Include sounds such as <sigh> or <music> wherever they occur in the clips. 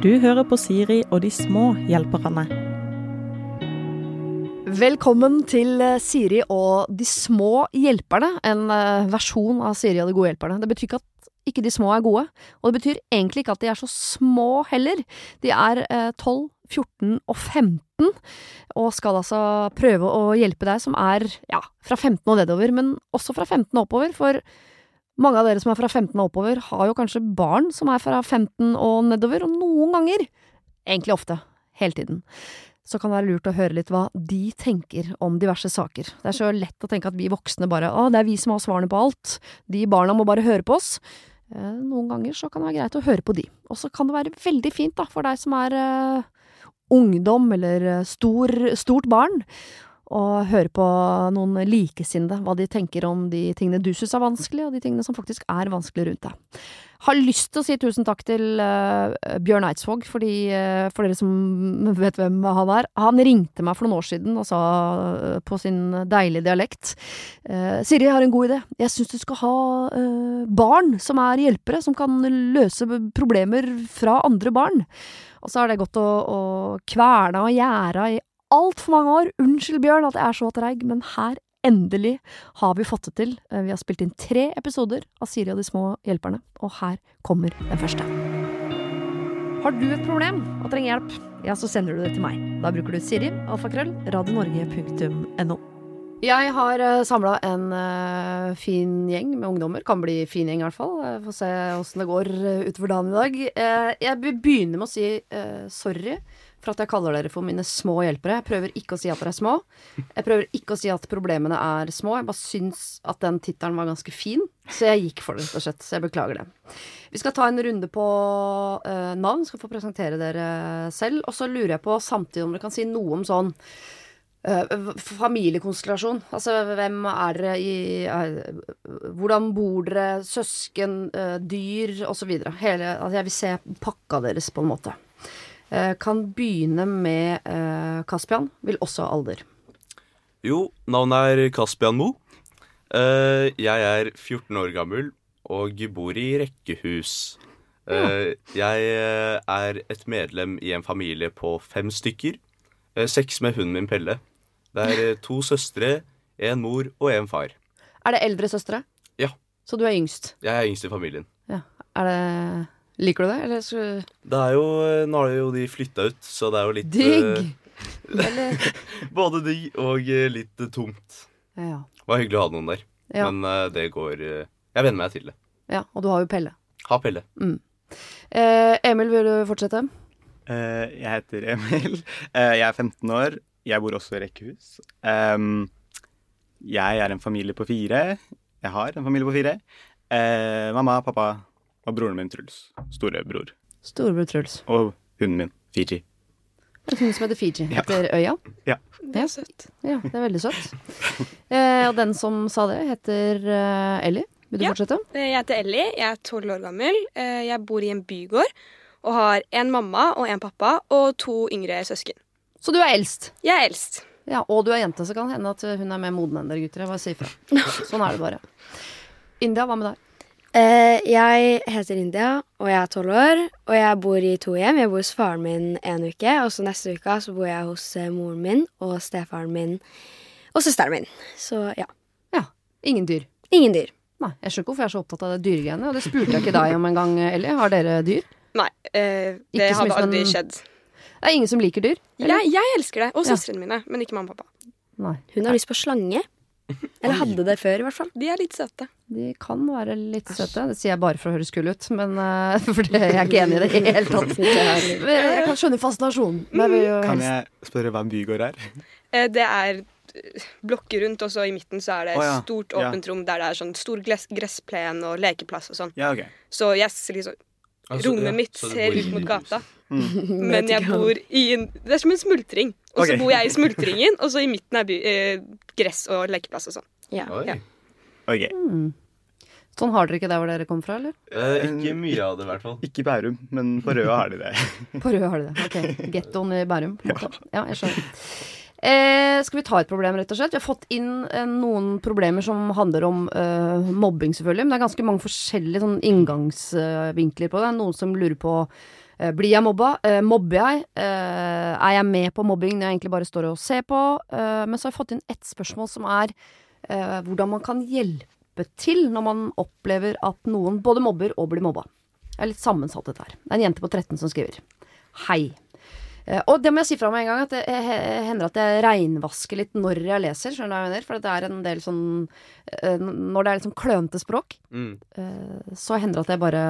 Du hører på Siri og de små hjelperne. Velkommen til eh, Siri og de små hjelperne, en eh, versjon av Siri og de gode hjelperne. Det betyr ikke at ikke de små er gode, og det betyr egentlig ikke at de er så små heller. De er eh, 12, 14 og 15, og skal altså prøve å hjelpe deg som er ja, fra 15 og nedover, men også fra 15 og oppover, for mange av dere som er fra 15 og oppover, har jo kanskje barn som er fra 15 og nedover, og noen ganger, egentlig ofte, hele tiden, så kan det være lurt å høre litt hva de tenker om diverse saker. Det er så lett å tenke at vi voksne bare å, det er vi som har svarene på alt, de barna må bare høre på oss. Eh, noen ganger så kan det være greit å høre på de. Og så kan det være veldig fint da, for deg som er eh, ungdom eller eh, stor, stort barn, og høre på noen likesinnede, hva de tenker om de tingene du syns er vanskelig, og de tingene som faktisk er vanskelig rundt deg. Har lyst til å si tusen takk til uh, Bjørn Eidsvåg, fordi, uh, for dere som vet hvem han er. Han ringte meg for noen år siden og sa uh, på sin deilige dialekt Siri, jeg har en god idé. Jeg syns du skal ha barn som er hjelpere, som kan løse problemer fra andre barn. Og så har det gått å, å kverna og gjæra i altfor mange år. Unnskyld, Bjørn, at jeg er så treig, men her endelig har vi fått det til. Eh, vi har spilt inn tre episoder av Siri og de små hjelperne, og her kommer den første. Har du et problem og trenger hjelp, ja, så sender du det til meg. Da bruker du Siri, alfakrøll, radionorge.no. Jeg har uh, samla en uh, fin gjeng med ungdommer. Kan bli fin gjeng, i hvert fall. Få se åssen det går utover dagen i dag. Jeg begynner med å si sorry for at jeg kaller dere for mine små hjelpere. Jeg prøver ikke å si at dere er små. Jeg prøver ikke å si at problemene er små. Jeg bare syns at den tittelen var ganske fin, så jeg gikk for det, rett og slett. Så jeg beklager det. Vi skal ta en runde på uh, navn, skal få presentere dere selv. Og så lurer jeg på samtidig om dere kan si noe om sånn uh, familiekonstellasjon. Altså hvem er dere i uh, Hvordan bor dere? Søsken, dyr osv. Hele Altså jeg vil se pakka deres, på en måte. Eh, kan begynne med eh, Kaspian. Vil også ha alder. Jo, navnet er Kaspian Mo. Eh, jeg er 14 år gammel og bor i rekkehus. Jeg er et medlem i en familie på fem stykker. Seks med hunden min Pelle. Det er to søstre, en mor og en far. Er det eldre søstre? Ja. Så du er yngst? Jeg er yngst i familien. Ja. Er det Liker du det, eller så Det er jo Nå har jo de flytta ut, så det er jo litt Digg! Uh, <laughs> både digg og uh, litt tomt. Ja. Det var hyggelig å ha noen der, ja. men det går Jeg venner meg til det. Ja, Og du har jo Pelle. Har Pelle. Mm. Emil, vil du fortsette? jeg heter Emil. <laughs> jeg er 15 år. Jeg bor også i rekkehus. Um, jeg er en familie på fire. Jeg har en familie på fire. mamma, pappa, og broren min Truls. Storebror. Storebror Truls. Og hunden min Fiji. En hund som heter Fiji. Ja. Etter øya? Ja. Det er søtt. Ja, det er veldig søtt. eh, og den som sa det, heter uh, Ellie. Vil du ja. fortsette? Jeg heter Ellie. Jeg er tolv år gammel. Eh, jeg bor i en bygård og har en mamma og en pappa og to yngre søsken. Så du er eldst? Jeg er eldst. Ja, Og du er jente, så kan det hende at hun er mer moden enn dere gutter. Jeg bare sier fra. <laughs> Sånn er det bare. India, hva med deg? Uh, jeg heter India, og jeg er tolv år. Og jeg bor i to hjem. Jeg bor hos faren min en uke, og så neste uke så bor jeg hos uh, moren min og stefaren min og søsteren min. Så ja. Ja. Ingen dyr? Ingen dyr. Nei, Jeg skjønner ikke hvorfor jeg er så opptatt av det dyregreiene. Og det spurte jeg ikke deg om en gang, Ellie. Har dere dyr? Nei, Eh, det hadde aldri skjedd. Det er ingen som liker dyr? Jeg, jeg, elsker det. Og søstrene mine, men ikke mamma og pappa. Nei. Hun har lyst på slange. Eller hadde det før, i hvert fall. De er litt søte. De kan være litt søte. Det sier jeg bare for å høres kul ut, men uh, <laughs> for det, jeg er ikke enig i det i det hele tatt. <laughs> Jeg kan skjønne fascinasjonen. Kan jeg spørre hva en bygård er? Eh, det er blokker rundt, og så i midten så er det et oh, ja. stort åpent ja. rom der det er sånn stor gressplen og lekeplass og sånn. Ja, okay. Så yes, liksom, altså, rommet mitt ser ut mot gata. Mm. Men jeg bor i en Det er som en smultring. Og så okay. bor jeg i smultringen, og så i midten er by, eh, gress og lekeplass og sånn. Ja. ja. Okay. Mm. Sånn har dere ikke der hvor dere kommer fra, eller? Eh, ikke mye av det, i hvert fall. Ikke i Bærum, men på Røa har de det. på Røa har de det. Ok. <laughs> Gettoen i Bærum. Ja. ja, jeg skjønner. Eh, skal vi ta et problem, rett og slett? Vi har fått inn eh, noen problemer som handler om eh, mobbing, selvfølgelig. Men det er ganske mange forskjellige sånn, inngangsvinkler på det. Noen som lurer på Eh, blir jeg mobba? Eh, mobber jeg? Eh, er jeg med på mobbing når jeg egentlig bare står og ser på? Men så har jeg fått inn ett spørsmål som er hvordan man kan hjelpe til når man opplever at noen både mobber og blir mobba. Det er litt sammensatt dette her. Det er en jente på 13 som skriver. Hei. Eh, og det må jeg si fra meg en gang, at det hender at jeg reinvasker litt når jeg leser. Skjønner du hva jeg mener? For det er en del sånn eh, Når det er litt sånn klønete språk, Mm. eh, så hender det at jeg bare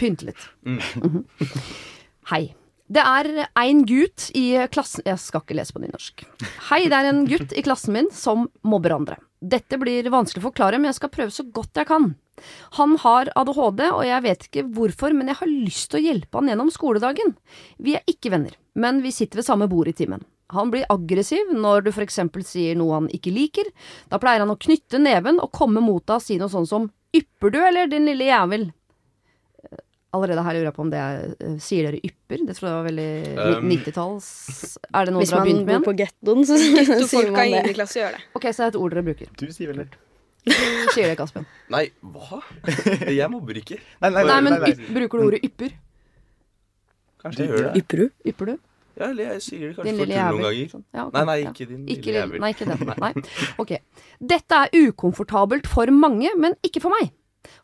pynter litt. Mm. <laughs> Hei. Det er en gutt i klassen Jeg skal ikke lese på nynorsk. Hei, det er en gutt i klassen min som mobber andre. Dette blir vanskelig å forklare, men jeg skal prøve så godt jeg kan. Han har ADHD, og jeg vet ikke hvorfor, men jeg har lyst til å hjelpe han gjennom skoledagen. Vi er ikke venner, men vi sitter ved samme bord i timen. Han blir aggressiv når du for eksempel sier noe han ikke liker. Da pleier han å knytte neven og komme mot deg og si noe sånn som 'ypper du, eller, din lille jævel'? Eh, Allerede her lurer jeg på om det er eh, Sier dere ypper? Det tror jeg var veldig Um, 90-talls Er det noe dere har begynt med Hvis man bor på gettoen, så <laughs> sier man det. klasse det. Ok, så det er et ord dere bruker. Du sier vel det? <laughs> Sier det, Kaspen. Nei, hva? Jeg mobber ikke. <laughs> Nei, nei, Nei, men nei, yp, bruker du ordet ypper? Kanskje jeg gjør det. Ypper du? Ypper du? Ja, eller jeg sier det kanskje for tull noen ganger. Sånn. Ja, okay, Nei, nei, ikke din Ikke, lille jævel. nei, ikke den. Nei. Ok. Dette er ukomfortabelt for mange, men ikke for meg.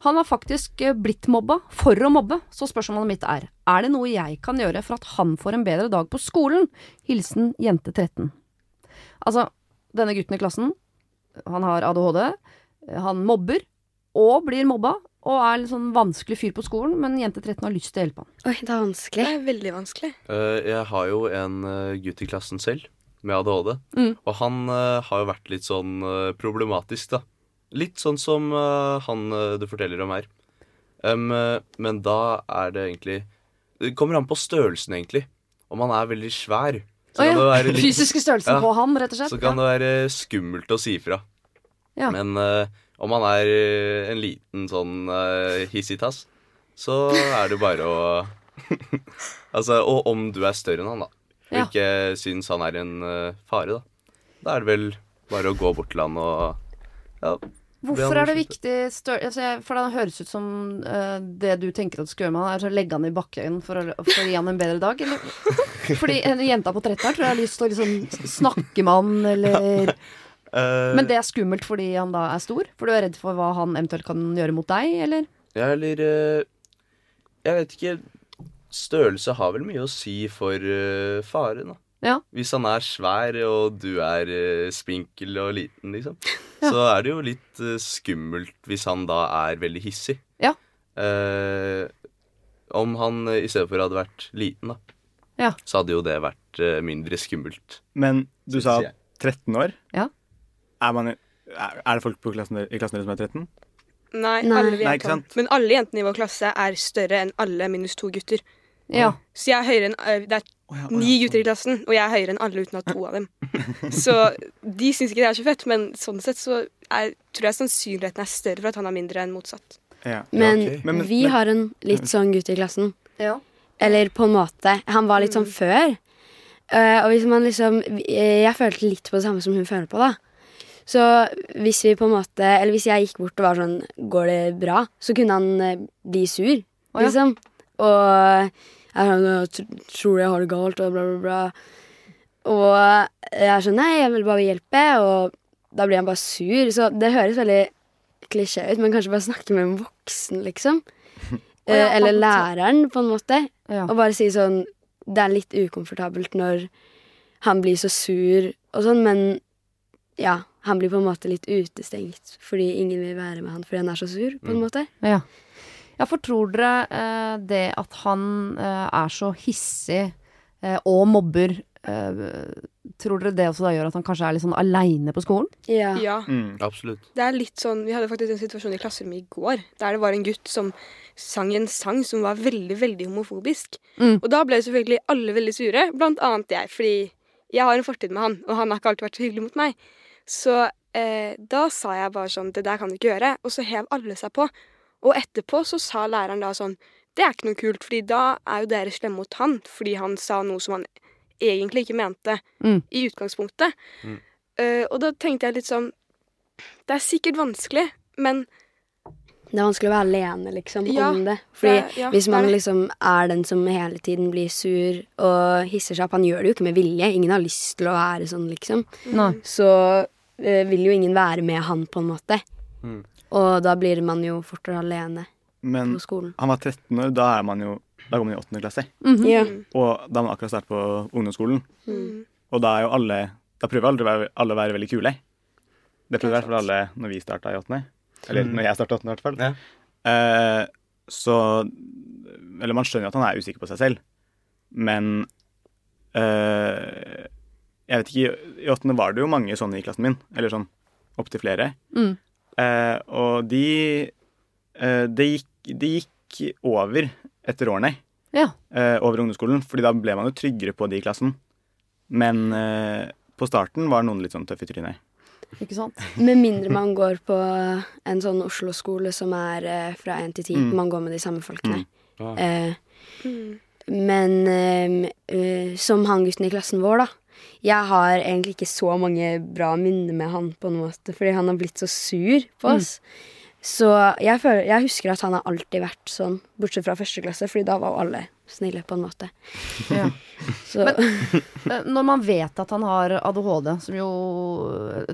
Han har faktisk eh, blitt mobba for å mobbe, så spørsmålet mitt er er det noe jeg kan gjøre for at han får en bedre dag på skolen? Hilsen jente 13. Altså, denne gutten i klassen, han har ADHD, han mobber og blir mobba, og er en sånn vanskelig fyr på skolen, men jente 13 har lyst til å hjelpe han. Oi, det er Det vanskelig. er veldig vanskelig. Uh, jeg har jo en uh, gutt i klassen selv med ADHD, Mm. og han uh, har jo vært litt sånn problematisk, da. Litt sånn som han du forteller om her. Um, men da er det egentlig Det kommer an på størrelsen, egentlig. Om han er veldig svær, så det ja, være litt <laughs> Fysiske størrelsen Ja. på han, rett og slett. Så kan det være skummelt å si fra. Ja. Men uh, om han er eh, en liten sånn uh, hissitass, så er det bare å <laughs> Altså, og om du er større enn han, da, og Ja. ikke syns han er en uh, fare, da, da er det vel bare å gå bort til han og ja, Hvorfor er det viktig altså For det høres ut som uh, det du tenker at du skal gjøre med han, er å legge han i bakken for å, for å gi han en bedre dag, eller? <laughs> Fordi en jenta på 13 her tror jeg har lyst til å liksom snakke med han, eller Eh, Men det er skummelt fordi han da er stor? For du er redd for hva han eventuelt kan gjøre mot deg, eller? Ja, eller uh, Jeg vet ikke. Størrelse har vel mye å si for uh, fare, da. Ja. Hvis han er svær, og du er spinkel og liten, liksom, Ja. så er det jo litt skummelt hvis han da er veldig hissig. Ja. Eh, om han i stedet for hadde vært liten, da, Ja. så hadde jo det vært mindre skummelt. Men du sa 13 år. Ja. Er, man, er det folk på klassen, i klassen deres som er 13? Nei, Nei. alle vi Nei, er ikke sant? Men alle jentene i vår klasse er større enn alle minus to gutter. Ja. Så jeg er høyere enn øh, Det er oh ja, å ni gutter i klassen, og jeg er høyere enn alle uten å ha to av dem. <laughs> Så de syns ikke det er så fett, men sånn sett så er, tror jeg sannsynligheten er større for at han er mindre enn motsatt. Ja. Men okay. Men- men- vi men- har en litt sånn gutt i klassen. ja. Eller på en måte. Han var litt sånn før. Eh, og hvis man liksom eh, Jeg følte litt på det samme som hun føler på, da. Så hvis vi på en måte Eller hvis jeg gikk bort og var sånn Går det bra? Så kunne han eh, bli sur, oh, ja. liksom. Og jeg sånn Tror jeg har det galt? Og bla, bla, bla. Og jeg er sånn Nei, jeg vil bare hjelpe. Og da blir han bare sur. Så det høres veldig klisjé ut, men kanskje bare snakke med en voksen, liksom. <laughs> Ja, Eh, Eller læreren, på en måte. ja. Og bare si sånn Det er litt ukomfortabelt når han blir så sur og sånn, men ja, han blir på en måte litt utestengt fordi ingen vil være med han fordi han er så sur, på en Mm. måte. Ja. ja, for tror dere eh, det at han eh, er så hissig eh, og mobber eh, Tror dere det også da gjør at han kanskje er litt sånn aleine på skolen? Ja. Ja. Mm. Absolutt. Det er litt sånn, Vi hadde faktisk en situasjon i klasserommet i går der det var en gutt som sang en sang som var veldig veldig homofobisk. Mm. Og da ble selvfølgelig alle veldig sure, blant annet jeg, fordi jeg har en fortid med han, og han har ikke alltid vært så hyggelig mot meg. Så eh, da sa jeg bare sånn Det der kan du ikke gjøre. Og så hev alle seg på. Og etterpå så sa læreren da sånn Det er ikke noe kult, fordi da er jo dere slemme mot han fordi han sa noe som han egentlig ikke mente Mm. i utgangspunktet. Mm. Eh, og da tenkte jeg litt sånn Det er sikkert vanskelig, men Det er vanskelig å være alene, liksom, Ja, om det. Fordi det- ja, hvis man det. liksom er den som hele tiden blir sur og hisser seg opp Han gjør det jo ikke med vilje. Ingen har lyst til å være sånn, liksom. Nei. Så eh, vil jo ingen være med han, på en måte. Mm. Og da blir man jo fortere alene Men på skolen. Men han var 13 år, da er man jo Da går man i åttende klasse. Mhm. Ja. Og da har man akkurat startet på ungdomsskolen. Mm. Og da er jo alle Da prøver aldri alle å være veldig kule. Det prøvde i hvert fall alle når vi starta i åttende. Eller Mm. når jeg starta i åttende, i hvert fall. Ja. Eh, så Eller man skjønner jo at han er usikker på seg selv, men eh, Jeg vet ikke, i åttende var det jo mange sånne i klassen min. Eller sånn opptil flere. Mm. Eh, og de eh, det, gikk, det gikk over etter årene Ja. eh, over ungdomsskolen, fordi da ble man jo tryggere på de i klassen. Men eh, på starten var noen litt sånn tøffe i trynet. Ikke sant? Med mindre man går på en sånn Oslo-skole som er eh, fra 1 til 10. Mm. Man går med de samme folkene. Ja. Eh, Mm. men eh, eh, som han gutten i klassen vår, da. Jeg har egentlig ikke så mange bra minner med han, på en måte, fordi han har blitt så sur på Mm. oss. Så jeg, føler, jeg husker at han har alltid vært sånn, bortsett fra første klasse, fordi da var jo alle snille, på en måte. Ja. <laughs> Så Eh, Når man vet at han har ADHD, som jo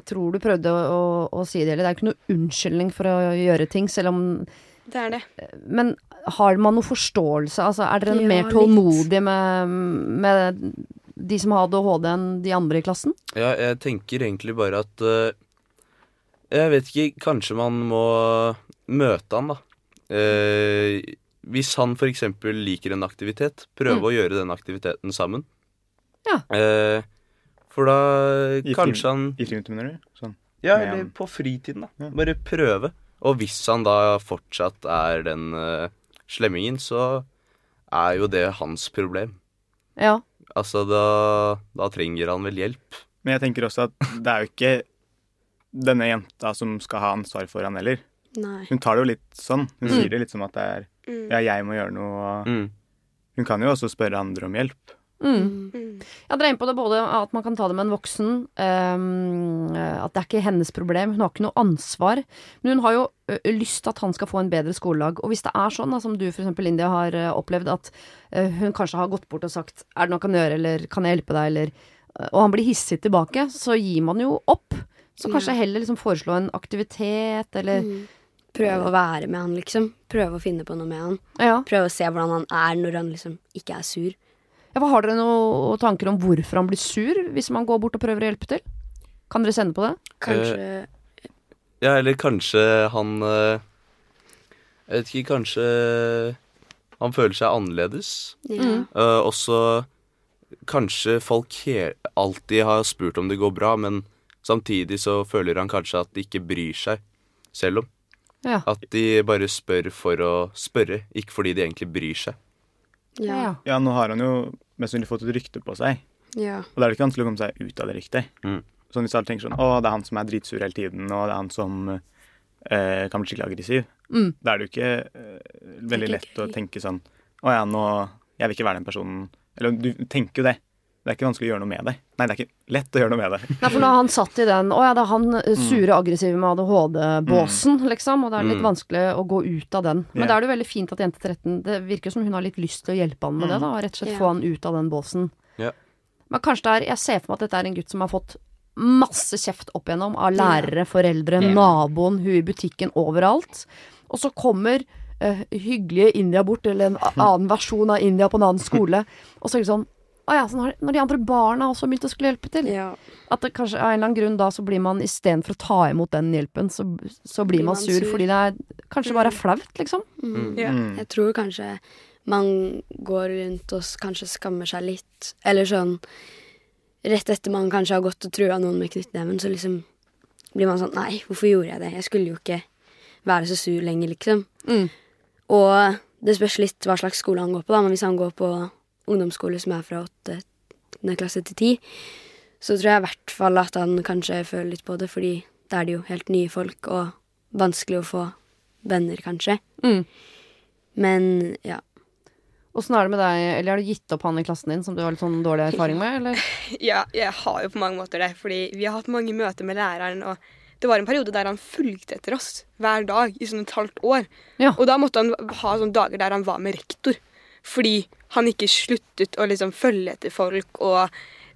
tror du prøvde å, å, å si det, eller det er jo ikke noe unnskyldning for å gjøre ting, selv om Det er det. Men har man noe forståelse? Altså, er dere Ja, mer tålmodige med, med de som har ADHD enn de andre i klassen? Ja, jeg tenker egentlig bare at uh, Jeg vet ikke, kanskje man må møte han, da. Eh, hvis han f.eks. liker en aktivitet, prøve Mm. å gjøre den aktiviteten sammen. Ja. Eh, for da I kanskje han I friminuttet, mener du? Sånn. Ja, eller på fritiden, da. Ja. Bare prøve. Og hvis han da fortsatt er den uh, slemmingen, så er jo det hans problem. Ja. Altså, da, da trenger han vel hjelp. Men jeg tenker også at det er jo ikke denne jenta som skal ha ansvar for han heller. nei. Hun tar det jo litt sånn. Hun Mm. sier det litt som at det er Mm. ja, jeg må gjøre noe. og Mm. Hun kan jo også spørre andre om hjelp. Mm. Mm. Ja, dere er inne på det både at man kan ta det med en voksen, um, at det er ikke hennes problem, hun har ikke noe ansvar. Men hun har jo lyst til at han skal få en bedre skolelag. Og hvis det er sånn, da, som du for eksempel, India, har opplevd, at hun kanskje har gått bort og sagt 'er det noe jeg kan gjøre', eller 'kan jeg hjelpe deg', eller Og han blir hissig tilbake, så gir man jo opp. Så kanskje heller liksom foreslå en aktivitet, eller Mm. Prøve å være med han, liksom. Prøve å finne på noe med han. Ja. Prøve å se hvordan han er når han liksom ikke er sur. ja har dere noen tanker om hvorfor han blir sur, hvis man går bort og prøver å hjelpe til? Kan dere sende på det? Kanskje Ja, eller kanskje han eh, Jeg vet ikke, kanskje han føler seg annerledes. Ja. Mm. Eh, også kanskje folk he alltid har spurt om det går bra, men samtidig så føler han kanskje at de ikke bryr seg selv om. Ja. At de bare spør for å spørre, ikke fordi de egentlig bryr seg. Ja. Ja, nå har han jo mest sannsynlig fått et rykte på seg. ja. Og da er det ikke vanskelig å komme seg ut av det ryktet. Mm. Sånn hvis alle tenker sånn Å, det er han som er dritsur hele tiden, og det er han som eh, kan bli skikkelig aggressiv. Mm. Da er det jo ikke eh, veldig lett å tenke sånn Å ja, nå Jeg vil ikke være den personen. Eller du tenker jo det. Det er ikke vanskelig å gjøre noe med det. Nei, det er ikke lett å gjøre noe med det. Nei, for nå har han satt i den Å ja, det er han eh, sure, aggressive med ADHD-båsen, liksom. Og det er litt Mm. vanskelig å gå ut av den. Men yeah. da er det jo veldig fint at jente 13 Det virker som hun har litt lyst til å hjelpe han med det, da. Og rett og slett yeah. få han ut av den båsen. Ja. Men kanskje det er Jeg ser for meg at dette er en gutt som har fått masse kjeft opp igjennom av lærere, foreldre, naboen, hun i butikken, overalt. Og så kommer uh, hyggelige India bort, eller en <laughs> annen versjon av India på en annen skole, og så er det sånn Å ja, så når, når de andre barna også begynt å skulle hjelpe til. ja. At det kanskje av en eller annen grunn da så blir man istedenfor å ta imot den hjelpen, så, så blir Blir man man sur, sur. fordi det er kanskje bare er flaut, liksom. Mm. Ja. Mm. Jeg tror kanskje man går rundt og kanskje skammer seg litt. Eller sånn Rett etter man kanskje har gått og trua noen med knyttneven, så liksom blir man sånn Nei, hvorfor gjorde jeg det? Jeg skulle jo ikke være så sur lenger, liksom. Mm. Og det spørs litt hva slags skole han går på, da. Men hvis han går på ungdomsskole som er fra åttende klasse til ti, så tror jeg i hvert fall at han kanskje føler litt på det, fordi da er det jo helt nye folk, og vanskelig å få venner, kanskje. Mm. Men ja. Åssen er det med deg, eller har du gitt opp han i klassen din som du har litt sånn dårlig erfaring med, eller? <laughs> Ja, jeg har jo på mange måter det. Fordi vi har hatt mange møter med læreren, og det var en periode der han fulgte etter oss hver dag i sånn et halvt år. Ja. Og da måtte han ha sånne dager der han var med rektor. Fordi han ikke sluttet å liksom følge etter folk og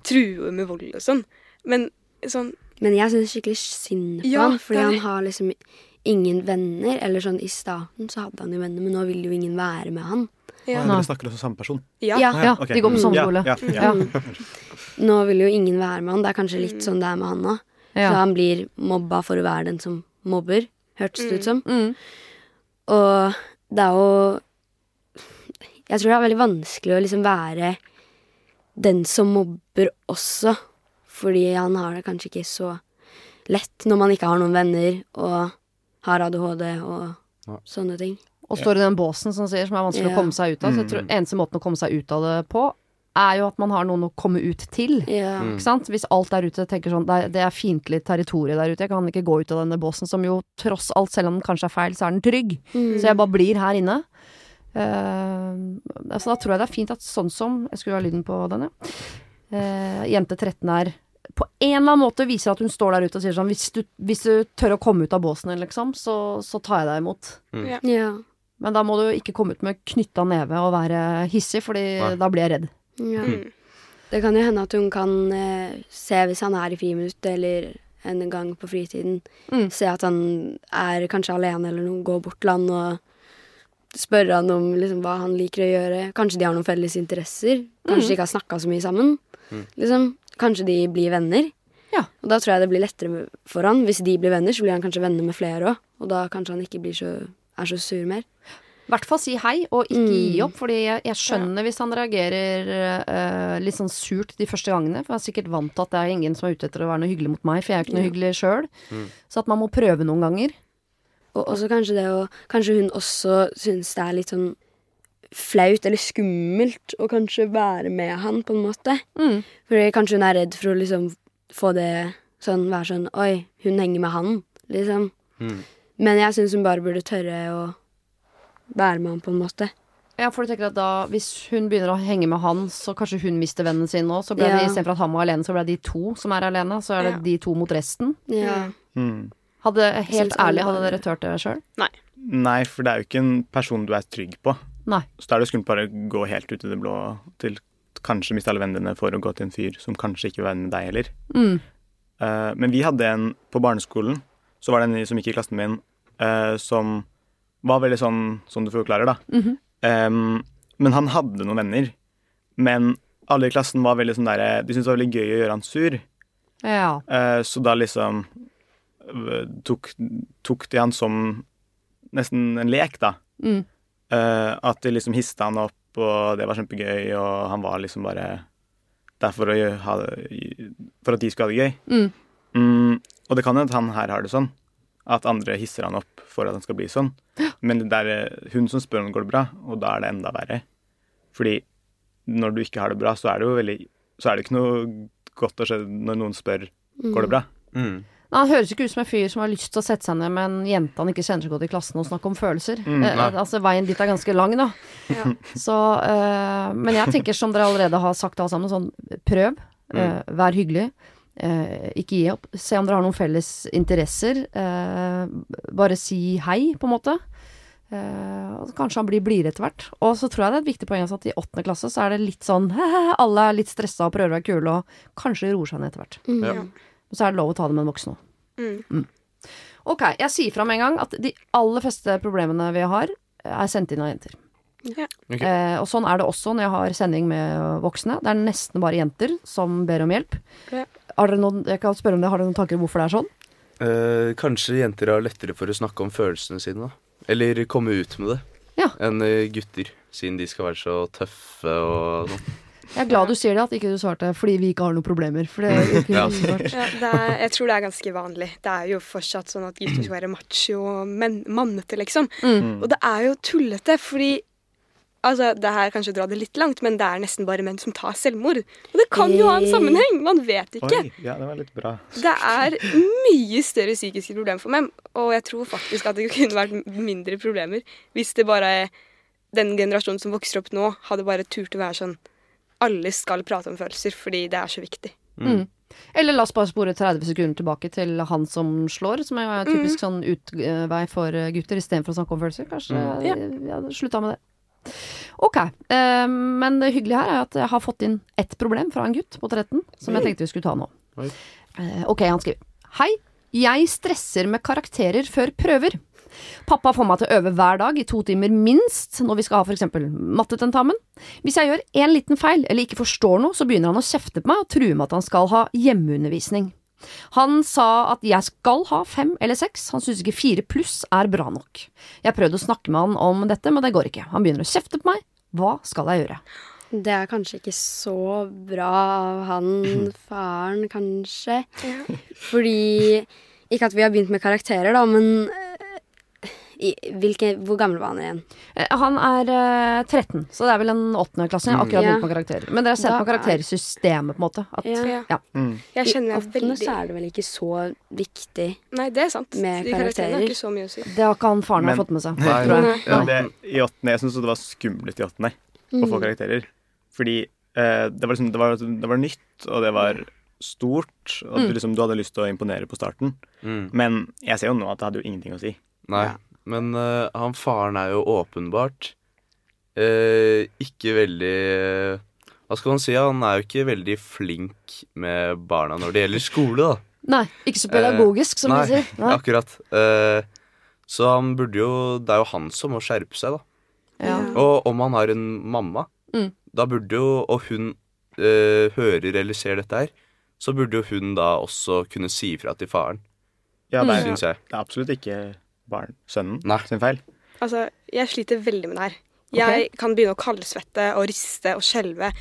true med vold og sånn. Men sånn Men jeg syns skikkelig synd på Ja, han, fordi er han har liksom ingen venner. Eller sånn i starten så hadde han jo venner, men nå vil jo ingen være med han. Ja. Dere snakker også samme person? Ja. Ja. Ja, Okay. de går på samme Ja, skole. Ja, ja. Mm. Nå vil jo ingen være med han. Det er kanskje litt sånn det er med han nå. Så han blir mobba for å være den som mobber, hørtes det ut som. Mm. Og det er jo Jeg tror det er veldig vanskelig å liksom være den som mobber også, fordi han har det kanskje ikke så lett når man ikke har noen venner og har ADHD og Ja. sånne ting. Og står i den båsen som sier som er vanskelig Ja. å komme seg ut av. Så jeg tror eneste måten å komme seg ut av det på, er jo at man har noen å komme ut til. Ja. Mm. Ikke sant? Hvis alt der ute tenker sånn det er, det er fiendtlig territorium der ute, jeg kan ikke gå ut av denne båsen som jo tross alt, selv om den kanskje er feil, så er den trygg. Mm. Så jeg bare blir her inne. Eh, altså da tror jeg det er fint at sånn som Jeg skulle ha lyden på den, ja. Eh, jente 13 er på en eller annen måte viser at hun står der ute og sier sånn Hvis du, hvis du tør å komme ut av båsen din, liksom, så, så tar jeg deg imot. Ja. Men da må du ikke komme ut med knytta neve og være hissig, Fordi Nei. da blir jeg redd. ja. Mm. Det kan jo hende at hun kan eh, se hvis han er i friminutt eller en gang på fritiden, Mm. se at han er kanskje alene eller noe, gå bort til han og spørre han om liksom, hva han liker å gjøre. Kanskje de har noen felles interesser. Kanskje de ikke har snakka så mye sammen. Liksom, kanskje de blir venner. Ja. Og da tror jeg det blir lettere for han. Hvis de blir venner, så blir han kanskje venner med flere òg. Og da kanskje han ikke blir så, er så sur mer. I hvert fall si hei, og ikke Mm. gi opp. Fordi jeg, jeg skjønner hvis han reagerer uh, litt sånn surt de første gangene. For jeg er sikkert vant til at det er ingen som er ute etter å være noe hyggelig mot meg, for jeg er jo ikke noe Ja. hyggelig sjøl. Så at man må prøve noen ganger. Og også kanskje det å Kanskje hun også syns det er litt sånn flaut eller skummelt å kanskje være med han, på en måte. Mm. Fordi kanskje hun er redd for å liksom få det sånn Være sånn Oi, hun henger med han, liksom. Mm. Men jeg syns hun bare burde tørre å være med han, på en måte. Ja, for du tenker at da, Hvis hun begynner å henge med han, så kanskje hun mister vennen sin nå. Så ble Ja. det istedenfor at han var alene, så ble det de to som er alene. Så er det Ja. de to mot resten. Ja. Mm. Hadde, helt ærlig, hadde dere turt det sjøl? Nei, Nei, for det er jo ikke en person du er trygg på. Nei. Så da er det skummelt bare å gå helt ut i det blå til kanskje miste alle vennene for å gå til en fyr som kanskje ikke vil være med deg heller. Mm. Uh, men vi hadde en på barneskolen, så var det en som gikk i klassen min, uh, som var veldig sånn som du forklarer, da. Mm -hmm. um, men han hadde noen venner. Men alle i klassen var veldig sånn derre De syntes det var veldig gøy å gjøre han sur. Ja. Uh, så da liksom eh, tok, tok de han som nesten en lek, da. Mm. Uh, at de liksom hista han opp, og det var kjempegøy, og han var liksom bare der for, å ha, for at de skulle ha det gøy. Mm. Mm, og det kan hende at han her har det sånn. At andre hisser han opp for at han skal bli sånn. Men det er hun som spør om det går bra, og da er det enda verre. Fordi når du ikke har det bra, så er det jo veldig Så er det ikke noe godt å skje når noen spør går det bra. Mm. Nei, Han høres ikke ut som en fyr som har lyst til å sette seg ned med en jente han ikke kjenner så godt i klassen og snakke om følelser. Mm, eh, altså Veien dit er ganske lang, da. Ja. <laughs> Så, eh, men jeg tenker som dere allerede har sagt alle sammen, sånn prøv. eh, vær hyggelig. eh, ikke gi opp. Se om dere har noen felles interesser. eh, bare si hei, på en måte. Kanskje han blir blidere etter hvert. Og så tror jeg det er et viktig poeng at i åttende klasse så er det litt sånn <laughs> Alle er litt stressa og prøver å være kule, og kanskje roer seg ned etter hvert. Mm. Ja. Og så er det lov å ta det med en voksen òg. Mm. Ok, jeg sier fra med en gang at de aller fleste problemene vi har, er sendt inn av jenter. Ja. Okay. Eh, og sånn er det også når jeg har sending med voksne. Det er nesten bare jenter som ber om hjelp. Ja. Har dere noen, jeg kan spørre om det, har dere noen tanker om hvorfor det er sånn? Eh, kanskje jenter har lettere for å snakke om følelsene sine, da. Eller komme ut med det. Ja. Enn eh, gutter, siden de skal være så tøffe og sånn. Jeg er glad du sier det, at ikke du svarte fordi vi ikke har noen problemer. For det er ikke Ja. Ja, det er, jeg tror det er ganske vanlig. Det er jo fortsatt sånn at gutter skal være macho og men, mannete, liksom. Mm. Og det er jo tullete, fordi Altså, det her kanskje dra det litt langt, men det er nesten bare menn som tar selvmord. Og det kan jo ha en sammenheng! Man vet ikke. Oi, ja, det var litt bra. Det er mye større psykiske problemer for menn, og jeg tror faktisk at det kunne vært mindre problemer hvis det bare den generasjonen som vokser opp nå, hadde bare turt å være sånn Alle skal prate om følelser fordi det er så viktig. Mm. Eller la oss bare spore 30 sekunder tilbake til han som slår, som er typisk sånn utvei for eh, gutter, istedenfor å snakke om følelser. Kanskje Mm. ja. ja, slutta med det. Ok, eh, men det hyggelige her er at jeg har fått inn ett problem fra en gutt på 13, som jeg tenkte vi skulle ta nå. Eh, ok, han skriver. Hei, jeg stresser med karakterer før prøver. Pappa får meg til å øve hver dag i to timer minst når vi skal ha for eksempel mattetentamen. Hvis jeg gjør én liten feil eller ikke forstår noe, så begynner han å kjefte på meg og true med at han skal ha hjemmeundervisning. Han sa at jeg skal ha fem eller seks, han synes ikke fire pluss er bra nok. Jeg prøvde å snakke med han om dette, men det går ikke. Han begynner å kjefte på meg. Hva skal jeg gjøre? Det er kanskje ikke så bra av han <laughs> faren, kanskje. Fordi Ikke at vi har begynt med karakterer, da, men hvilke, Hvor gammel var han igjen? Eh, Han er uh, 13, så det er vel en åttendeklassing. Akkurat Ja. begynt med karakterer. Men dere har sett Da på karaktersystemet, på en måte. At, Ja. ja. Mm. Jeg kjenner I åttende veldig så er det vel ikke så viktig. Nei, det er sant. Med De karakterene har karakterer. ikke så mye å si. Det har ikke han faren har fått med seg. Nei. tror jeg. Ja. Det, I åttende, Jeg syns det var skummelt i åttende å få karakterer. Fordi uh, det, var liksom, det, var, det var nytt, og det var stort. Og du, liksom, du hadde lyst til å imponere på starten. Mm. Men jeg ser jo nå at det hadde jo ingenting å si. Nei, Ja. Men uh, han faren er jo åpenbart uh, ikke veldig Hva skal man si? Han er jo ikke veldig flink med barna når det gjelder skole, da. Nei, ikke så pedagogisk, som Nei, de sier. Nei. akkurat. Eh, så han burde jo Det er jo han som må skjerpe seg, da. Ja. Og om han har en mamma, Mm. da burde jo Og hun eh, hører eller ser dette her, så burde jo hun da også kunne si ifra til faren, Ja, det er, syns jeg. det er absolutt ikke barn, sønnen Nei. sin feil. Altså, jeg sliter veldig med det her. Jeg kan begynne å kaldsvette og riste og skjelve.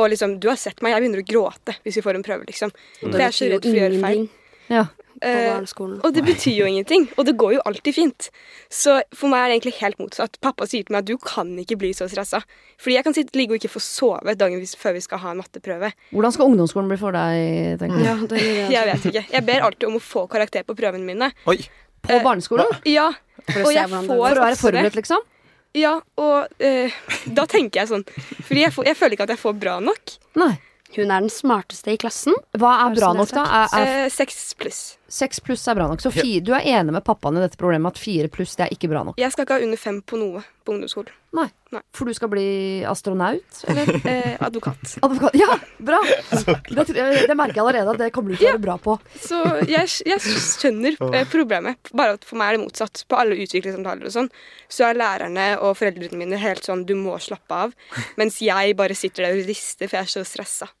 Og liksom, du har sett meg, jeg begynner å gråte hvis vi får en prøve, liksom. Mm. For jeg er så redd for å gjøre feil. Ja. Eh, og det betyr jo ingenting, og det går jo alltid fint. Så for meg er det egentlig helt motsatt. Pappa sier til meg at du kan ikke bli så stressa. Fordi jeg kan sitte, ligge og ikke få sove dagen før vi skal ha en matteprøve. Hvordan skal ungdomsskolen bli for deg, tenker du? Ja, det jeg Jeg vet ikke. Jeg ber alltid om å få karakter på prøvene mine. Oi! På barneskolen? Ja, For å og se jeg hvordan får. For å være forberedt, liksom? Ja, og eh, da tenker jeg sånn Fordi jeg, får, jeg føler ikke at jeg får bra nok. Nei. Hun er den smarteste i klassen. Hva er er bra nok, da? er Er, er Eh, Seks pluss. Seks pluss er bra nok. Så fi, du er enig med pappaen i dette problemet at fire pluss det er ikke bra nok? Jeg skal ikke ha under fem på noe på ungdomsskolen. Nei. Nei. For du skal bli astronaut? Eller <laughs> Eh, advokat. <laughs> advokat? Ja, bra! Det, det merker jeg allerede at det kommer du til å være bra på. Så jeg, jeg skjønner eh, problemet. Bare at for meg er det motsatt. På alle utviklingssamtaler og sånn, så er lærerne og foreldrene mine helt sånn du må slappe av. Mens jeg bare sitter der og rister, for jeg er så stressa.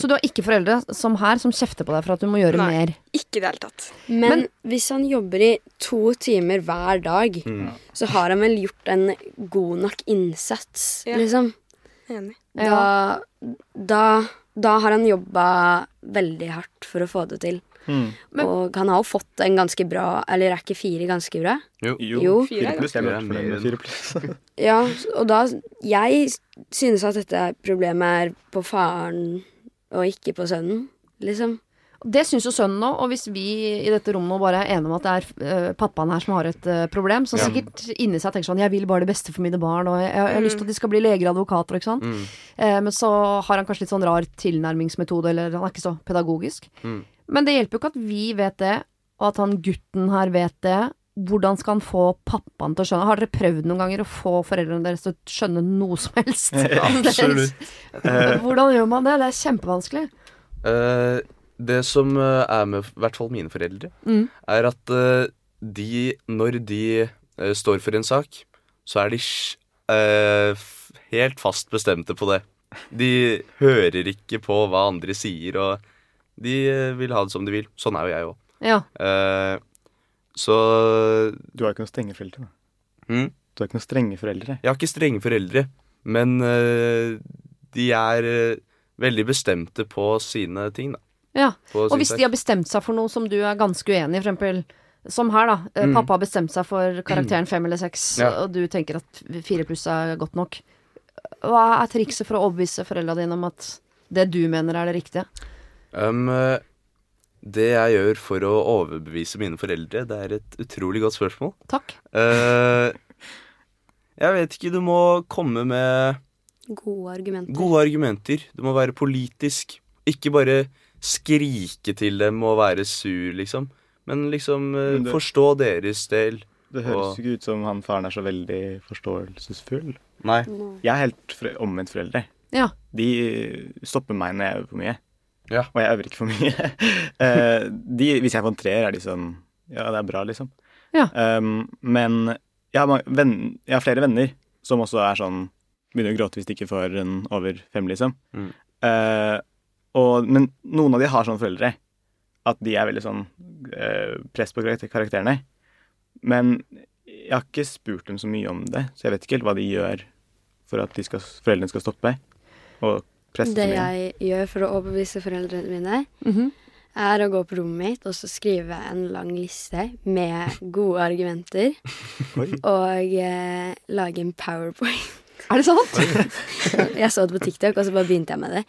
Så du har ikke foreldre som her som kjefter på deg for at du må gjøre Nei. mer? Ikke i det hele tatt. Men, Men- hvis han jobber i to timer hver dag, Mm. så har han vel gjort en god nok innsats, Ja. liksom. Enig. Da, da, da har han jobba veldig hardt for å få det til. Mm. Men- Og han har jo fått en ganske bra Eller er ikke fire ganske bra? Jo. Jo, Jo. fire pluss. Fire mer enn- fire pluss. <laughs> <laughs> Ja, og da Jeg synes at dette problemet er på faren og ikke på sønnen, liksom. Det syns jo sønnen òg, og hvis vi i dette rommet nå bare er enige om at det er eh, pappaen her som har et eh, problem, så Ja. sikkert inni seg tenker sånn Jeg vil bare det beste for mine barn, og jeg, jeg har lyst til at de skal bli leger og advokater, ikke sant. Mm. Eh, men så har han kanskje litt sånn rar tilnærmingsmetode, eller han er ikke så pedagogisk. Mm. Men det hjelper jo ikke at vi vet det, og at han gutten her vet det. Hvordan skal han få pappaen til å skjønne? Har dere prøvd noen ganger å få foreldrene deres til å skjønne noe som helst? <laughs> Absolutt. Hvordan gjør man det? Det er kjempevanskelig. Uh, det som eh, er med i hvert fall mine foreldre, Mm. er at uh, de, når de uh, står for en sak, så er de eh, helt fast bestemte på det. De hører ikke på hva andre sier, og de eh, vil ha det som de vil. Sånn er jo jeg òg. Ja. Så Du har ikke noen strenge foreldre. da. mm, Du har ikke noen strenge foreldre. Jeg har ikke strenge foreldre, men uh, de er uh, veldig bestemte på sine ting, da. ja. På Og hvis de har bestemt seg for noe som du er ganske uenig i, for eksempel som her, da. eh, Mm. Pappa har bestemt seg for karakteren fem eller seks, Ja. og du tenker at fire pluss er godt nok. Hva er trikset for å overbevise foreldra dine om at det du mener er det riktige? Um, det jeg gjør for å overbevise mine foreldre, det er et utrolig godt spørsmål. Takk. Uh, jeg vet ikke, du må komme med Gode argumenter. gode argumenter. Du må være politisk. Ikke bare skrike til dem og være sur, liksom. Men liksom uh, Men det- forstå deres del. Det høres Og- ikke ut som han faren er så veldig forståelsesfull. Nei. Jeg er helt fre omvendt foreldre. Ja. De stopper meg når jeg gjør for mye. Ja. Og jeg øver ikke for mye. <laughs> Eh, de, hvis jeg får en treer, er de sånn Ja, det er bra, liksom. Ja. Um, men jeg har, ma- venn, jeg har flere venner som også er sånn Begynner å gråte hvis de ikke får en over fem, liksom. Mm. Uh, og, men noen av de har sånne foreldre at de er veldig sånn uh, press på karakterene. Men jeg har ikke spurt dem så mye om det, så jeg vet ikke helt hva de gjør for at de skal, foreldrene skal stoppe og presse Det jeg gjør for å overbevise foreldrene mine, Mhm. er å gå på rommet mitt og så skrive en lang liste med gode argumenter. <laughs> Og eh, lage en powerpoint. Er det sant? <laughs> Jeg så det på TikTok, og så bare begynte jeg med det.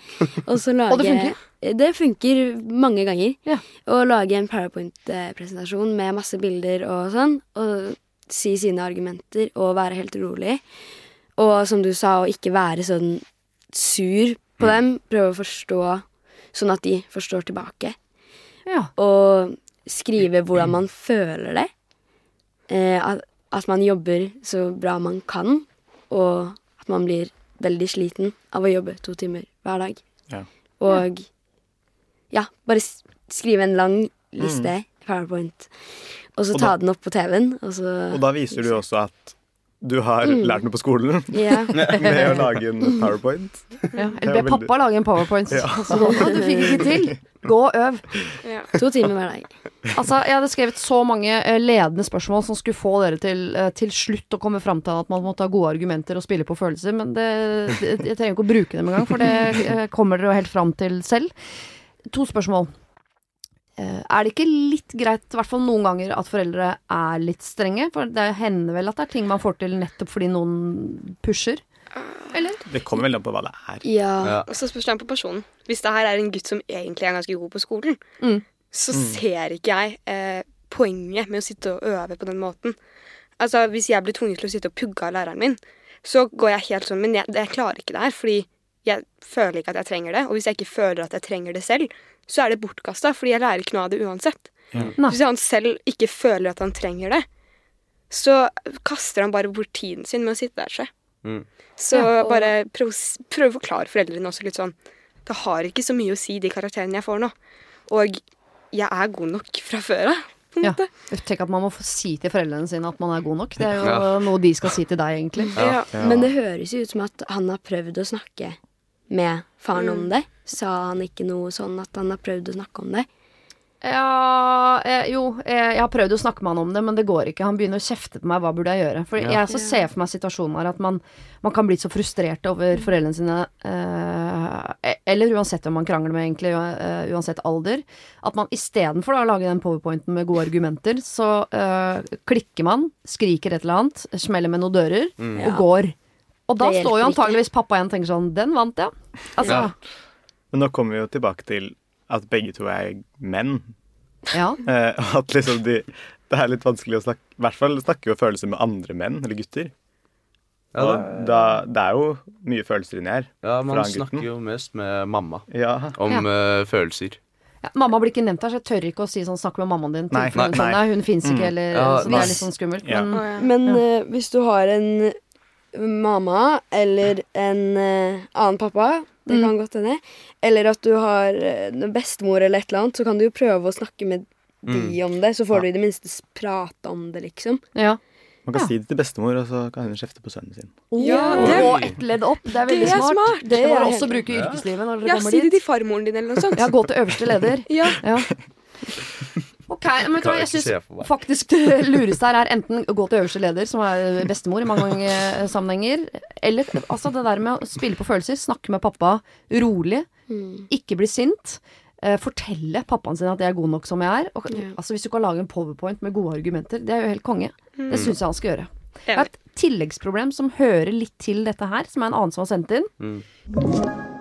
Og, så lage, <laughs> Og det funker? Det funker mange ganger. Ja. Å lage en powerpoint-presentasjon med masse bilder og sånn, og si sine argumenter og være helt rolig. Og som du sa, å ikke være sånn sur på dem. Prøve å forstå sånn at de forstår tilbake. Ja. Og skrive hvordan man føler det. Eh, at, at man jobber så bra man kan, og at man blir veldig sliten av å jobbe to timer hver dag. Ja. Og ja, bare skrive en lang liste i PowerPoint, og så Og ta da- den opp på TV-en, og Og da viser du også at du har Mm. lært noe på skolen <laughs> yeah. <laughs> med å lage en powerpoint. Ja. Be veldig- pappa lage en powerpoint. Ja. <laughs> Altså, du fikk ikke til. Gå og øv. Ja. To timer hver dag. Altså, jeg hadde skrevet så mange eh, ledende spørsmål som skulle få dere til eh, til slutt å komme fram til at man måtte ha gode argumenter og spille på følelser, men det, det, jeg trenger ikke å bruke dem engang, for det eh, kommer dere jo helt fram til selv. To spørsmål. Er det ikke litt greit, i hvert fall noen ganger, at foreldre er litt strenge? For det hender vel at det er ting man får til nettopp fordi noen pusher? Eller? Det kommer vel an på hva det er. Ja. Ja. Og så spørs det an på personen. Hvis det her er en gutt som egentlig er ganske god på skolen, Mm. så ser ikke jeg eh, poenget med å sitte og øve på den måten. Altså, Hvis jeg blir tvunget til å sitte og pugge av læreren min, så går jeg helt sånn Men jeg, jeg klarer ikke det her, fordi jeg føler ikke at jeg trenger det. Og hvis jeg ikke føler at jeg trenger det selv, så er det bortkasta, fordi jeg lærer ikke noe av det uansett. Ja. Hvis han selv ikke føler at han trenger det, så kaster han bare bort tiden sin med å sitte der. seg. Mm. så Ja, og- bare prøv, prøv å forklare foreldrene også litt sånn Det har ikke så mye å si, de karakterene jeg får nå. Og jeg er god nok fra før av, Ja. Tenk at man må få si til foreldrene sine at man er god nok. Det er jo Ja. noe de skal si til deg, egentlig. Ja. Ja. Men det høres jo ut som at han har prøvd å snakke med faren om det. Sa han ikke noe sånn at han har prøvd å snakke om det? Ja, eh, jo, eh, jeg har prøvd å snakke med han om det, men det går ikke. Han begynner å kjefte på meg. Hva burde jeg gjøre? For Ja. jeg så ser for meg situasjonen her at man, man kan bli så frustrert over foreldrene sine, eh, eller uansett om man krangler med, egentlig, eh, uansett alder, at man istedenfor å lage den powerpointen med gode argumenter, så eh, klikker man, skriker et eller annet, smeller med noen dører, Mm. og går. Og da står jo antageligvis ikke. pappa igjen og tenker sånn Den vant, ja. Altså, Ja. Men nå kommer vi jo tilbake til at begge to er menn. ja. <laughs> Eh, at liksom de Det er litt vanskelig å snakke I hvert fall snakke jo følelser med andre menn, eller gutter. Ja, og det, da, det er jo mye følelser inni her. ja, man fra gutten. snakker jo mest med mamma Ja. om eh, følelser. Ja, mamma blir ikke nevnt her, så jeg tør ikke å si sånn 'snakk med mammaen din'. Nei, nei, sånn, nei. hun fins ikke, Mm. eller Ja, Så det er litt sånn skummelt. Ja. Men ja. Men Ja. eh, hvis du har en mamma eller en eh, annen pappa, det Mm. kan godt hende, eller at du har eh, bestemor eller et eller annet, så kan du jo prøve å snakke med de om det, så får Ja. du i det minste prate om det, liksom. ja. Man kan Ja. si det til bestemor, og så kan hun kjefte på sønnen sin. Ja, det- og ett ledd opp. Det er veldig Det er smart. smart. Det er du helt også bruke i yrkeslivet når Ja, si det til farmoren din eller noe sånt. Ja, gå til øverste leder. Ja. <laughs> Ok, men vet du hva, jeg jeg syns faktisk det lureste her er enten gå til øverste leder, som er bestemor i mange, mange eh, sammenhenger, eller altså det der med å spille på følelser, snakke med pappa rolig, Mm. ikke bli sint. eh, fortelle pappaen sin at jeg er god nok som jeg er. Og, Ja. altså Hvis du kan lage en powerpoint med gode argumenter, det er jo helt konge. Det syns jeg han skal gjøre. Jeg har et tilleggsproblem som hører litt til dette her, som er en annen som har sendt inn. Mm.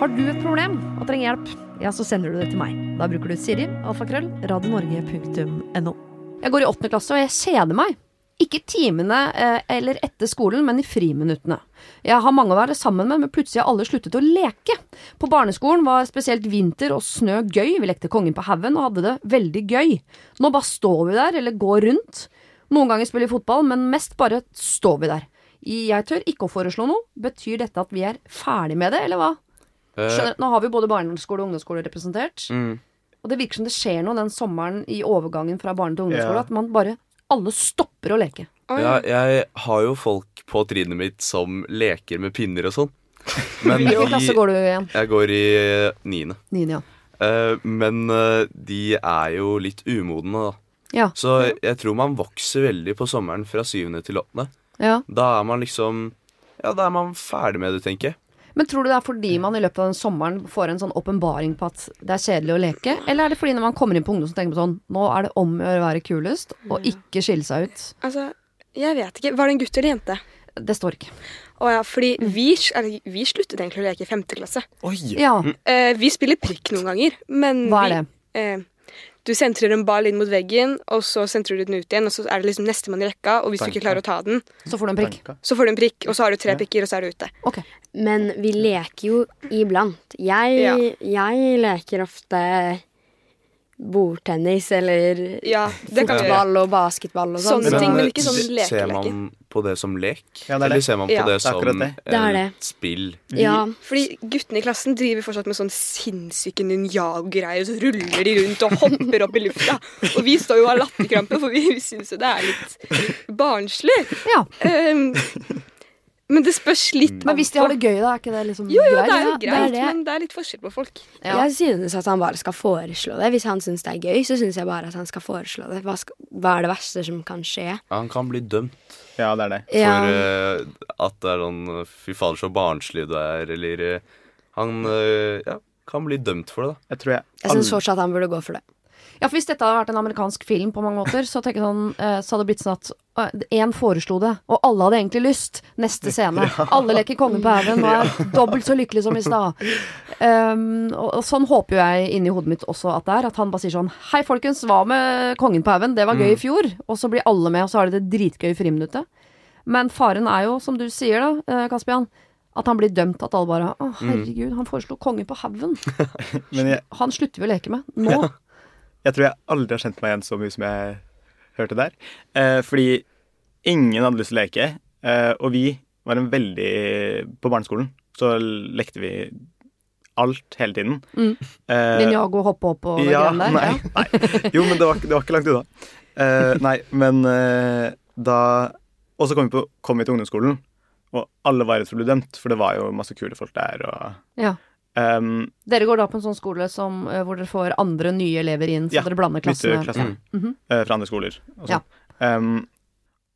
Har du et problem og trenger hjelp, ja, så sender du det til meg. Da bruker du Siri, alfakrøll, radionorge.no. Jeg går i åttende klasse, og jeg kjeder meg. Ikke i timene eh, eller etter skolen, men i friminuttene. Jeg har mange å være sammen med, men plutselig har alle sluttet å leke. På barneskolen var spesielt vinter og snø gøy, vi lekte Kongen på haugen og hadde det veldig gøy. Nå bare står vi der, eller går rundt. Noen ganger spiller vi fotball, men mest bare står vi der. Jeg tør ikke å foreslå noe. Betyr dette at vi er ferdig med det, eller hva? Eh, Skjønner, nå har vi både barneskole og ungdomsskole representert. mm, Og det virker som det skjer noe den sommeren i overgangen fra barne til ungdomsskole. Ja. At man bare Alle stopper å leke. Ja, jeg har jo folk på trinnet mitt som leker med pinner og sånn. <laughs> Men Hvilken klasse går du i igjen? jeg går i eh, niende. Niende, ja. Eh, men de er jo litt umodne, da. Ja. Så jeg tror man vokser veldig på sommeren fra syvende til åttende. Ja. Da er man liksom Ja, da er man ferdig med det, tenker jeg. Men tror du det er fordi man i løpet av den sommeren får en sånn åpenbaring på at det er kjedelig å leke? Eller er det fordi når man kommer inn på ungdom så tenker man sånn Nå er det om å gjøre å være kulest, og ikke skille seg ut? Altså, jeg vet ikke. Var det en gutt eller jente? Det står ikke. Å ja, fordi vi, eller, vi sluttet egentlig å leke i femte klasse. Oi! Ja, Eh, vi spiller prikk noen ganger, men hva er vi, det? Eh, du sentrer en ball inn mot veggen, og så sentrer du den ut igjen, og så er det liksom nestemann i rekka, og hvis du ikke klarer å ta den, Så får du en prikk. Tanka. så får du en prikk, og så har du tre prikker, og så er du ute. Ok. Men vi leker jo iblant. Jeg, Ja. jeg leker ofte bordtennis eller Ja, fotball og basketball og sånn. Sånne ting, men eh, ikke sånn lekeleke Ser man på det som lek? Ja, det er det. Eller ser man på Ja. det som det. Det er det. spill? Ja. Fordi guttene i klassen driver fortsatt med sånn sinnssyke ninjago-greier, og så ruller de rundt og hopper opp i lufta. Og vi står jo og har latterkrampe, for vi syns jo det er litt barnslig. Ja. Um, men det spørs litt Men hvis de har det gøy, da, er ikke det liksom Jo, jo, greit? det er jo Ja, det er greit, det. men det er litt forskjell på folk. Ja. Jeg synes at han bare skal foreslå det. Hvis han syns det er gøy, så syns jeg bare at han skal foreslå det. Hva, skal, hva er det verste som kan skje? Han kan bli dømt Ja, det er det. for Ja. eh, at det er sånn Fy fader, så barnslig du er, eller uh, Han uh, ja, kan bli dømt for det, da. Jeg tror jeg Jeg syns fortsatt han burde gå for det. Ja, for Hvis dette hadde vært en amerikansk film, på mange måter, så jeg sånn, eh, så hadde det blitt sånn at én foreslo det, og alle hadde egentlig lyst. Neste scene. <laughs> Alle leker kongen på haugen og er <laughs> dobbelt så lykkelig som i stad. Um, og, sånn håper jo jeg inni hodet mitt også at det er. At han bare sier sånn Hei, folkens, hva med kongen på haugen? Det var gøy i fjor. Og så blir alle med, og så har de det dritgøy i friminuttet. Men faren er jo, som du sier da, eh, Kaspian, at han blir dømt. At alle bare Å, herregud, han foreslo kongen på haugen. <laughs> Han slutter vi å leke med. Nå. Jeg tror jeg aldri har kjent meg igjen så mye som jeg hørte der. Eh, fordi ingen hadde lyst til å leke. Eh, og vi var en veldig På barneskolen så lekte vi alt hele tiden. Mm. Eh, Ninjago hoppe opp og det ja, greiene der. nei, Ja. nei. Jo, men det var, det var ikke langt unna. Eh, nei, men eh, da Og så kom vi, kom vi til ungdomsskolen, og alle var redd for å bli dømt, for det var jo masse kule folk der. Og, Ja. Ehm, Dere går da på en sånn skole som, eh, hvor dere får andre nye elever inn, så Ja, dere blander klassene? bytteklasser. Mm eh, fra andre skoler. Og, Ja. sånn. Ehm,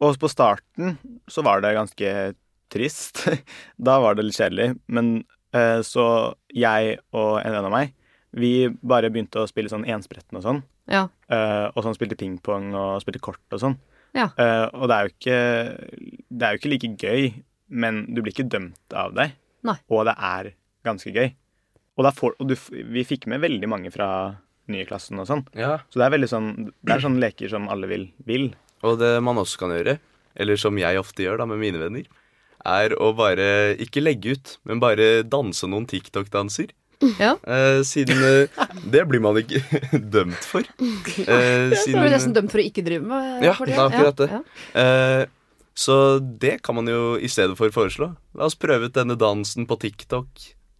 og på starten så var det ganske trist. <laughs> da var det litt kjedelig. Men uh, så jeg og en venn av meg, vi bare begynte å spille sånn enspretten og sånn. Ja. Uh, og sånn spilte pingpong og spilte kort og sånn. Ja. Uh, og det er jo ikke Det er jo ikke like gøy, men du blir ikke dømt av det. Nei. Og det er ganske gøy. Og, da får, og du, vi fikk med veldig mange fra nye klassen og sånn. Ja. Så det er veldig sånn Det er sånne leker som alle vil. vil. Og det man også kan gjøre, eller som jeg ofte gjør da med mine venner, er å bare ikke legge ut, men bare danse noen TikTok-danser. Ja. Eh, siden eh, Det blir man ikke <laughs> dømt for. <laughs> Eh, Så er du nesten dømt for å ikke drive med Ja, for det Ja, akkurat det. Ja. Eh, så det kan man jo i stedet for foreslå. La oss prøve ut denne dansen på TikTok.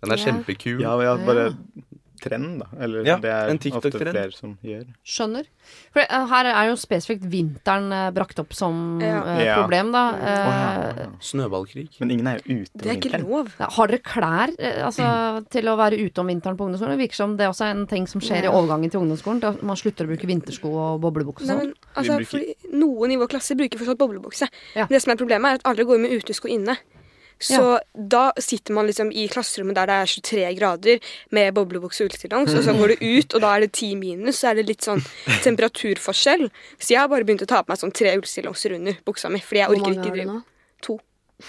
Den er Ja. kjempekul. Ja, ja, bare trend, da. Eller Ja, det er en ofte flere som gjør. Skjønner. For uh, her er jo spesifikt vinteren uh, brakt opp som Ja. eh, Ja. problem, da. Eh, ja. Snøballkrig. Men ingen er jo ute Det er ikke lov. lov. Har dere klær altså, til å være ute om vinteren på ungdomsskolen? Det virker som det også er en ting som skjer i overgangen til ungdomsskolen. Da man slutter å bruke vintersko og boblebukse og sånn. altså, bruker- noen i vår klasse bruker fortsatt boblebukse. Ja. Det som er problemet, er at alle går med utesko inne. Så da sitter man liksom i klasserommet der det er 23 grader med boblebukse og ullstillongs, og så går det ut, og da er det 10 minus, så er det litt sånn temperaturforskjell. Så jeg har bare begynt å ta på meg sånn tre ullstillongser under buksa mi, fordi jeg orker ikke du drive.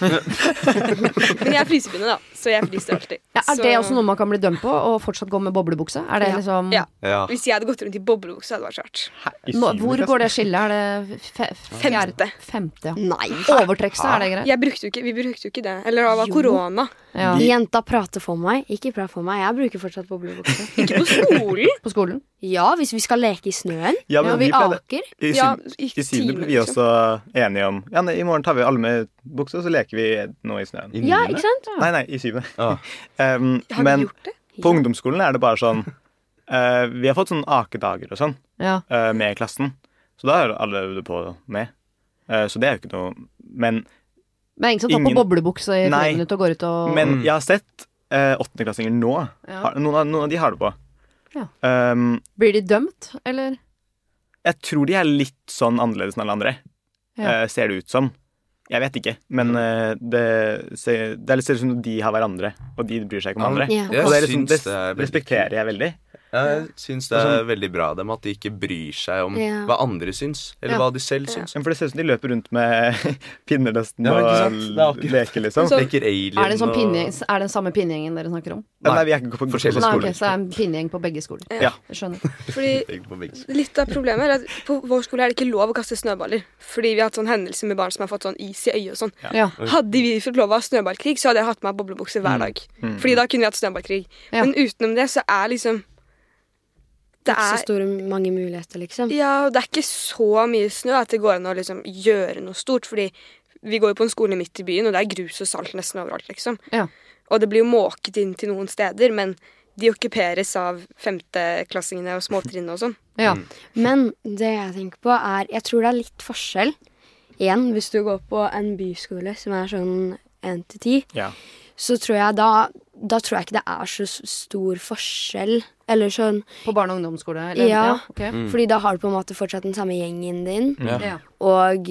Men jeg er frysepinne, da, så jeg fryser alltid. Ja, er Så det også noe man kan bli dømt på, å fortsatt gå med boblebukse? Er det Ja. liksom Ja. Ja. Hvis jeg hadde gått rundt i boblebukse, hadde det vært rart. Nå, Hvor går det skillet? Er det fe Femte. Femte, ja. Nei. Overtrekkelse, er det greit? Jeg brukte jo ikke, vi brukte jo ikke det. Eller det var korona. Ja. Jenta prater for meg, ikke prat for meg. Jeg bruker fortsatt boblebukse. <laughs> Ikke på skolen. På skolen? Ja, hvis vi skal leke i snøen. Ja, Ja, vi vi pleide aker. I, Ja, syv- i I syvende ble vi liksom. også enige om Ja, nei, i morgen tar vi alle med bukse, og så leker vi nå i snøen. I Ja, ikke sant? Nei, nei, i syvende. Ah. <laughs> Um, Har men du gjort det? på ungdomsskolen er det bare sånn uh, <laughs> Vi har fått sånn akedager og sånn Ja. uh, med klassen. Så da er alle på med. Uh, så det er jo ikke noe Men, Men ingen som tar på Ingen- boblebukse i Nei. minutter og går ut og men jeg har sett eh, åttendeklassinger nå. Ja. Har, noen, av, noen av de har det på. Ja. Um, Blir de dømt, eller? jeg tror de er litt sånn annerledes enn alle andre. Ja. eh, ser det ut som. Jeg vet ikke, men eh, det, ser, det er litt ser ut som de har hverandre, og de bryr seg ikke om Ja, andre. Ja. Jeg og det, er liksom, syns det det er veldig respekterer jeg veldig. Jeg syns det er veldig bra av dem at de ikke bryr seg om Ja. hva andre syns, eller Ja. hva de selv syns. Ja, for det ser ut som de løper rundt med <laughs> pinner nesten Ja, og er leker, liksom. Så- Leker alien Er det, en sånn og er det den samme pinnegjengen dere snakker om? Nei, Nei, vi er ikke på, forskjellige skoler. Nei, okay, ok, Så det er en pinnegjeng på begge skoler. Ja. Jeg skjønner. Fordi. <laughs> Litt av problemet er at på vår skole er det ikke lov å kaste snøballer. Fordi vi har hatt sånn hendelser med barn som har fått sånn is i øyet og sånn. Ja. Hadde vi fått lov å ha snøballkrig, så hadde jeg hatt med meg boblebukse hver dag. Mm. Fordi da kunne vi hatt snøballkrig. Ja. Men utenom det så er liksom Det Ikke så er store mange muligheter, liksom. Ja, og det er ikke så mye snø at det går an å liksom gjøre noe stort. Fordi vi går jo på en skole midt i byen, og det er grus og salt nesten overalt, liksom. Ja. Og det blir jo måket inn til noen steder, men de okkuperes av femteklassingene og småtrinnet og sånn. Ja. Men det jeg tenker på, er Jeg tror det er litt forskjell. Igjen, hvis du går på en byskole som er sånn 1 til 10, Ja. så tror jeg da Da tror jeg ikke det er så stor forskjell. Eller sånn På barne- og ungdomsskole? Eller? Ja. ok. Fordi da har du på en måte fortsatt den samme gjengen din. Ja. Ja. Og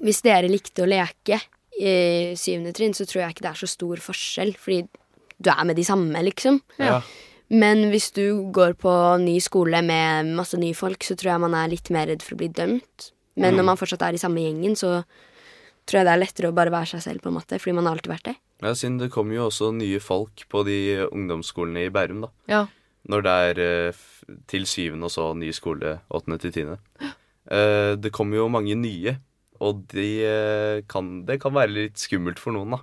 hvis dere likte å leke i syvende trinn, så tror jeg ikke det er så stor forskjell. Fordi du er med de samme, liksom. Ja. Men hvis du går på ny skole med masse nye folk, så tror jeg man er litt mer redd for å bli dømt. Men når man fortsatt er i samme gjengen, så tror jeg det er lettere å bare være seg selv, på en måte. Fordi man har alltid vært det. Ja, siden det kommer jo også nye folk på de ungdomsskolene i Bærum, da. Ja. Når det er eh, til syvende og så ny skole åttende til tiende. Eh, det kommer jo mange nye, og de eh, kan, det kan være litt skummelt for noen, da.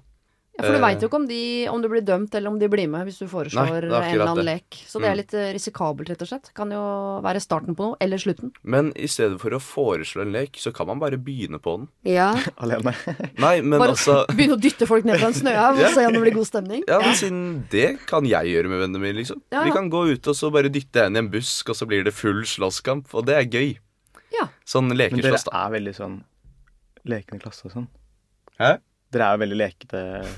Ja, For du Eh. veit jo ikke om, de, om du blir dømt eller om de blir med hvis du foreslår Nei, en eller annen det. lek. Så det er Mm. litt eh, risikabelt, rett og slett. Kan jo være starten på noe, eller slutten. Men i stedet for å foreslå en lek, så kan man bare begynne på den. Ja. <laughs> Alene. Nei, men Bare altså <laughs> begynne å dytte folk ned fra en snøhaug og Ja. se om det blir god stemning. Ja, men siden det kan jeg gjøre med vennene mine, liksom. Ja, ja. Vi kan gå ut og så bare dytte en i en busk, og så blir det full slåsskamp, og det er gøy. Ja. Sånn Men dere er veldig sånn lekende klasse og sånn. Hæ? Dere er jo veldig lekete eh,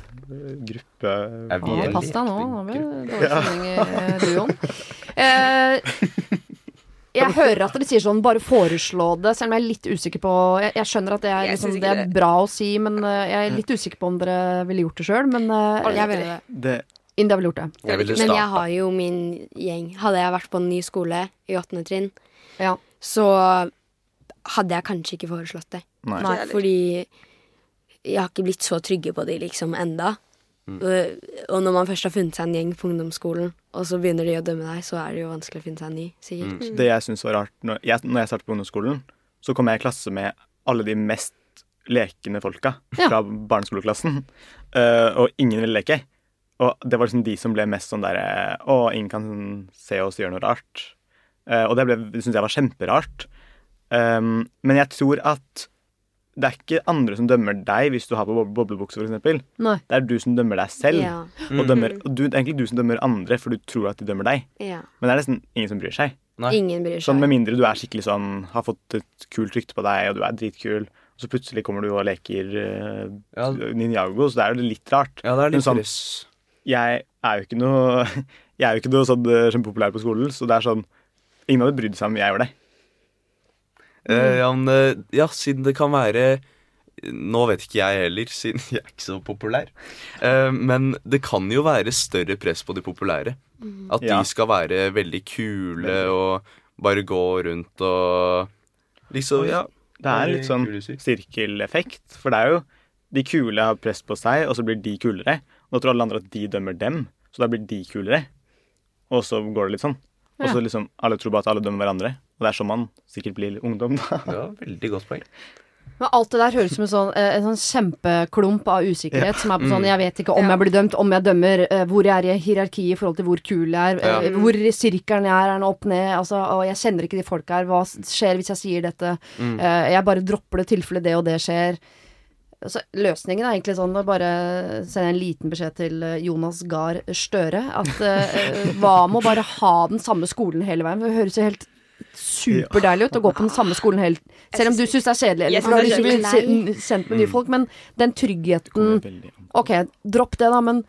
gruppe. Ja, vi er pass deg nå. Nå blir det dårlig stemning i eh, duoen. Eh, Jeg hører at dere sier sånn 'bare foreslå det', selv om jeg er litt usikker på Jeg, jeg skjønner at det er, liksom, det er bra å si, men eh, jeg er litt usikker på om dere ville gjort det sjøl. Men uh, Jeg ville det. India ville gjort det. Jeg ville Men jeg har jo min gjeng. Hadde jeg vært på en ny skole i åttende trinn, Ja. så hadde jeg kanskje ikke foreslått det. nei. Nei. Fordi jeg har ikke blitt så trygge på de liksom enda. Og, og når man først har funnet seg en gjeng på ungdomsskolen, og så begynner de å dømme deg, så er det jo vanskelig å finne seg en ny, sikkert. Det jeg syns var rart når jeg, når jeg startet på ungdomsskolen, så kom jeg i klasse med alle de mest lekende folka Ja. fra barneskoleklassen. uh, <laughs> og ingen ville leke. Og det var liksom de som ble mest sånn derre Å, ingen kan se oss gjøre noe rart. Uh, og det, ble- det syntes jeg var kjemperart. Um, men jeg tror at det er ikke andre som dømmer deg hvis du har på bob- boblebukse, f.eks. Det er du som dømmer deg selv. Ja, Og, dømmer, og du, det er egentlig du som dømmer andre, for du tror at de dømmer deg. ja. Men det er nesten ingen som bryr seg. Nei. Ingen bryr Sånn. Med mindre du er skikkelig sånn har fått et kult rykte på deg, og du er dritkul, og så plutselig kommer du og leker uh, Ja, Ninjago, så det er jo litt rart. ja, det er litt sånn- Jeg er jo ikke noe <laughs> Jeg er jo ikke noe sånn eh, kjempepopulær på skolen, så det er sånn Ingen hadde brydd seg om jeg gjør det. Eh, ja, men, eh, ja, siden det kan være Nå vet ikke jeg heller, <laughs> siden jeg er ikke så populær. Eh, men det kan jo være større press på de populære. At Ja. de skal være veldig kule og bare gå rundt og liksom ja, Det er litt sånn sirkeleffekt. For det er jo de kule har press på seg, og så blir de kulere. Og da tror alle andre at de dømmer dem, så da blir de kulere. Og så går det litt sånn. Og så liksom alle tror bare at alle dømmer hverandre. Og det er sånn man sikkert blir ungdom, da. ja, veldig godt poeng. Men alt det der høres ut som en sånn, eh, en sånn kjempeklump av usikkerhet. Som er på sånn, jeg vet ikke om jeg blir dømt, om jeg dømmer, eh, hvor jeg er i hierarkiet i forhold til hvor kul jeg er, eh, Ja. hvor sirkelen jeg er, er den opp ned, altså, og jeg kjenner ikke de folka her, hva skjer hvis jeg sier dette, mm. jeg bare dropper det tilfelle det og det skjer. Så løsningen er egentlig sånn å bare sende en liten beskjed til eh, Jonas Gahr Støre. At eh, hva med å bare ha den samme skolen hele veien? Det høres jo helt superdeilig ut å gå på den samme skolen helt Selv om du syns det er kjedelig, eller Jeg for du har lyst til å det bli er kjent med nye folk, men den tryggheten Ok, dropp det, da, men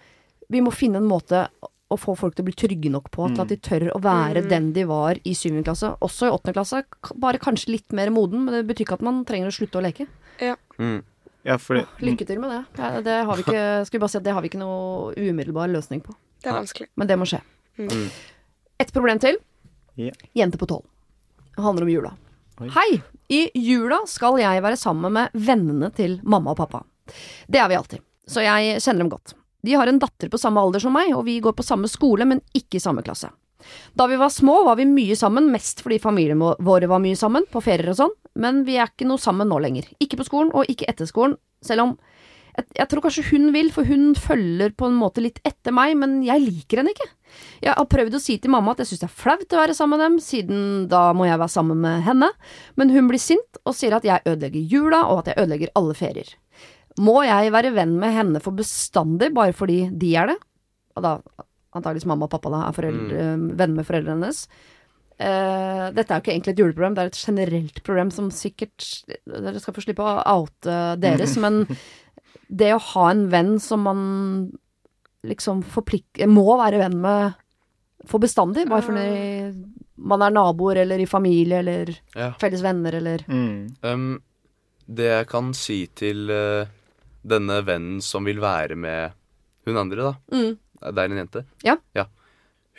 vi må finne en måte å få folk til å bli trygge nok på til at de tør å være den de var i syvende klasse. Også i åttende klasse, bare kanskje litt mer moden, men det betyr ikke at man trenger å slutte å leke. Mm. Ja, fordi Lykke til med det. Ja, det har vi ikke, <laughs> skal vi bare si at det har vi ikke noe umiddelbar løsning på. Det er vanskelig. Men det må skje. Mm. Et problem til. Yeah. Jente på tolv. Det handler om jula. Oi. Hei! I jula skal jeg være sammen med vennene til mamma og pappa. Det er vi alltid, så jeg kjenner dem godt. De har en datter på samme alder som meg, og vi går på samme skole, men ikke i samme klasse. Da vi var små var vi mye sammen, mest fordi familien vå- våre var mye sammen, på ferier og sånn, men vi er ikke noe sammen nå lenger. Ikke på skolen, og ikke etter skolen, selv om jeg, jeg tror kanskje hun vil, for hun følger på en måte litt etter meg, men jeg liker henne ikke. Jeg har prøvd å si til mamma at jeg syns det er flaut å være sammen med dem, siden da må jeg være sammen med henne, men hun blir sint og sier at jeg ødelegger jula, og at jeg ødelegger alle ferier. Må jeg være venn med henne for bestandig, bare fordi de er det? Og da antakeligvis mamma og pappa da er foreldre, venner med foreldrene hennes. Uh, dette er jo ikke egentlig et juleproblem, det er et generelt problem som sikkert Dere skal få slippe å oute deres, <laughs> men det å ha en venn som man liksom forplikter må være venn med for bestandig, bare fordi man er naboer eller i familie eller Ja. felles venner eller mm, Um, det jeg kan si til uh, denne vennen som vil være med hun andre, da. mm. Det er en jente. Ja.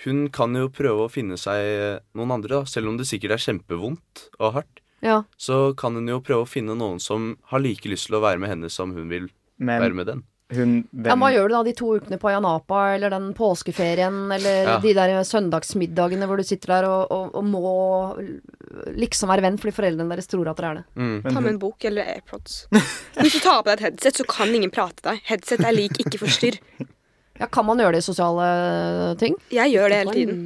Hun kan jo prøve å finne seg eh, noen andre, da. Selv om det sikkert er kjempevondt og hardt. Ja. Så kan hun jo prøve å finne noen som har like lyst til å være med henne som hun vil Men med den. hun Ja, hva gjør du da de to ukene på Ayanapa, eller den påskeferien, eller Ja. de der søndagsmiddagene hvor du sitter der og, og, og må liksom være venn fordi foreldrene deres tror at dere er det? Mm. Ta med en bok eller AirPods. <laughs> Hvis du tar på deg et headset, så kan ingen prate til deg. Headset er lik ikke forstyrr. Ja, kan man gjøre det i sosiale ting? Jeg gjør det hele tiden.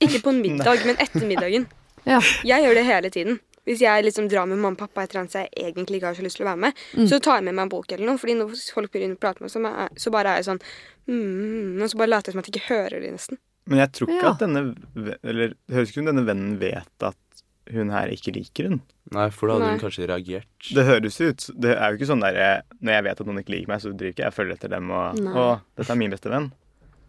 Ikke på en middag, men etter middagen. Ja. Jeg gjør det hele tiden. Hvis jeg liksom drar med mamma og pappa et eller annet jeg egentlig ikke har så lyst til å være med, så tar jeg med meg en bok eller noe. Fordi når folk begynner å prate med meg, så bare er jeg sånn mm, Og så bare later jeg som at jeg ikke hører de, nesten. men jeg tror ikke Ja. at denne Eller det høres ikke ut som denne vennen vet at hun her ikke liker hun. Nei, for da hadde hun kanskje reagert. Det høres ut Det er jo ikke sånn derre Når jeg vet at noen ikke liker meg, så driver ikke jeg og følger etter dem og Nei. Å, dette er min beste venn.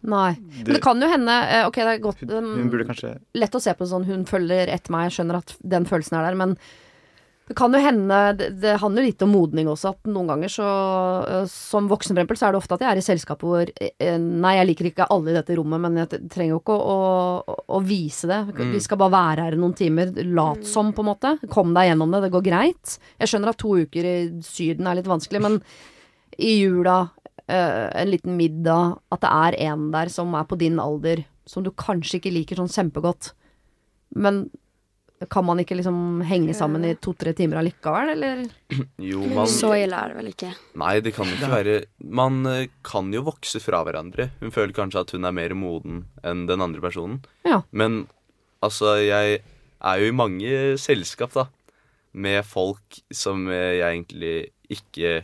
Nei. Men det kan jo hende eh, Ok, det er godt Hun, um, hun burde kanskje Lett å se på sånn hun følger etter meg, jeg skjønner at den følelsen er der, men det kan jo hende Det, det handler litt om modning også, at noen ganger så øh, Som voksen, for eksempel, så er det ofte at jeg er i selskap hvor eh, Nei, jeg liker ikke alle i dette rommet, men jeg trenger jo ikke å, å, å vise det. Mm. Vi skal bare være her i noen timer. Lat som, på en måte. Kom deg gjennom det, det går greit. Jeg skjønner at to uker i Syden er litt vanskelig, men i jula, eh, en liten middag, at det er en der som er på din alder, som du kanskje ikke liker sånn kjempegodt. Men kan man ikke liksom henge sammen i to-tre timer allikevel, eller? <clears throat> Jo, man Så ille er det vel ikke. Nei, det kan ikke være Man eh, kan jo vokse fra hverandre. Hun føler kanskje at hun er mer moden enn den andre personen. Ja. Men altså, jeg er jo i mange selskap, da. Med folk som eh, jeg egentlig ikke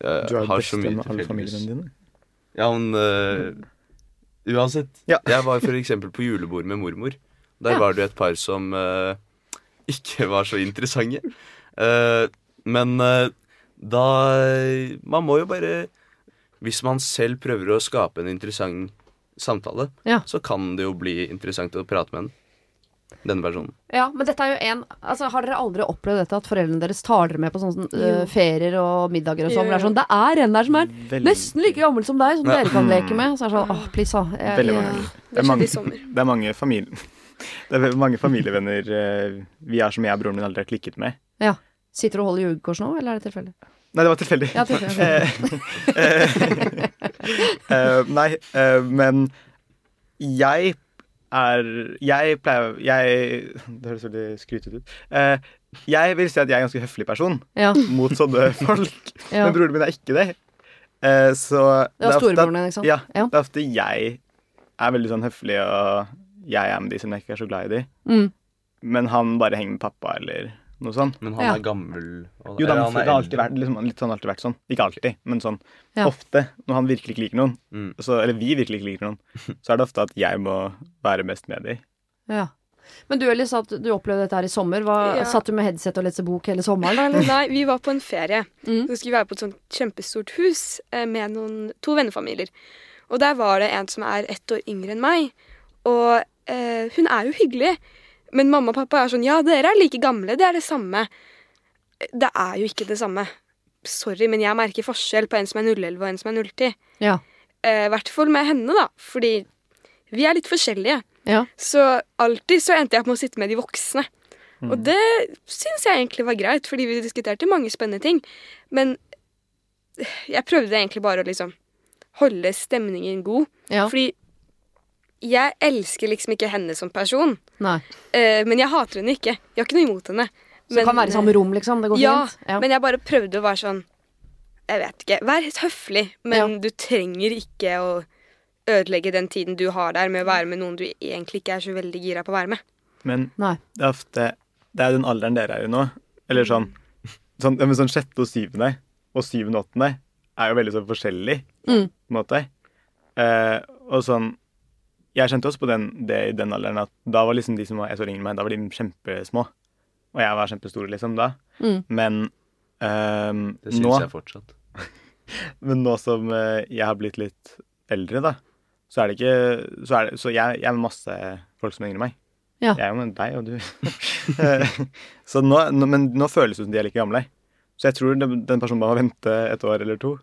eh, Du er jo har så med alle familiene dine. Ja, men uh, Uansett. Ja. Jeg var eksempel på julebord med mormor. Der Ja. var det jo et par som uh, <laughs> ikke var så interessante. Eh, men eh, da Man må jo bare Hvis man selv prøver å skape en interessant samtale, Ja. så kan det jo bli interessant å prate med den. Denne personen. Ja, men dette er jo en altså, Har dere aldri opplevd dette at foreldrene deres tar dere med på sånne uh, ferier og middager og sånn? Det er sånn Det er en der som er Veldig- nesten like gammel som deg, som Ja. dere kan leke med. Så er det sånn åh, please, da. Jeg- Veldig mange. Det Det er mange, det er mange familie... <laughs> Det er mange familievenner eh, vi er som jeg og broren min aldri har klikket med. Ja. Sitter du og holder jugekors nå, eller er det tilfeldig? Nei, det var tilfeldig. Ja, tilfeldig. <laughs> Eh, eh, nei, men jeg er Jeg pleier jeg, <laughs> Det høres veldig skrytete ut. Eh, jeg vil si at jeg er en ganske høflig person Ja. mot sånne <laughs> folk. ja. Men broren min er ikke det. Eh, så Det var ofte at-? Ja, Ja. Det er ofte jeg er veldig sånn høflig, og jeg er med de som jeg ikke er så glad i de. Mm. Men han bare henger med pappa eller noe sånt. Men han Ja. er gammel. og- Jo, da, men det har alltid vært, liksom, litt sånn alltid vært sånn. Ikke alltid, men sånn Ja. ofte. Når han virkelig ikke liker noen, Mm. så, eller vi virkelig ikke liker noen, <laughs> så er det ofte at jeg må være mest med dem. ja. Men du Elis, at du opplevde dette her i sommer. Hva, Ja. Satt du med headset og leste bok hele sommeren. Eller? Nei, vi var på en ferie. Mm. Så skulle vi være på et sånt kjempestort hus eh, med noen, to vennefamilier. Og der var det en som er ett år yngre enn meg. Og eh, hun er jo hyggelig. Men mamma og pappa er sånn Ja, dere er like gamle. Det er det samme. Det er jo ikke det samme. Sorry, men jeg merker forskjell på en som er 011 og en som er 010. Ja. Eh, hvert fall med henne, da. Fordi vi er litt forskjellige. Ja. Så alltid så endte jeg opp med å sitte med de voksne. Mm. Og det syns jeg egentlig var greit, fordi vi diskuterte mange spennende ting. Men jeg prøvde egentlig bare å liksom holde stemningen god. ja. Fordi jeg elsker liksom ikke henne som person. Nei. Eh, men jeg hater henne ikke. Jeg har ikke noe imot henne. Så det kan være i samme rom, liksom? Det går ja, fint? Ja. men jeg bare prøvde å være sånn Jeg vet ikke. Vær høflig, men du trenger ikke å ødelegge den tiden du har der med å være med noen du egentlig ikke er så veldig gira på å være med. Men Nei. det er ofte Det er den alderen dere er i nå. Eller sånn, sånn, ja, men sånn sjette og syvende og syvende og åttende er jo veldig sånn forskjellig Mm. på en måte. Eh, og sånn Jeg kjente også på den, det i den alderen at da var liksom de som var ett år yngre enn meg, da var de kjempesmå. Og jeg var kjempestor liksom da. Mm. Men um, Det syns nå jeg fortsatt. <laughs> Men nå som uh, jeg har blitt litt eldre, da, så er det ikke Så, er det, så jeg, jeg er med masse folk som er yngre enn meg. Ja. Jeg er jo med deg og du. <laughs> Så nå, nå, men nå føles det som de er like gamle. Så jeg tror den, den personen bare må vente et år eller to,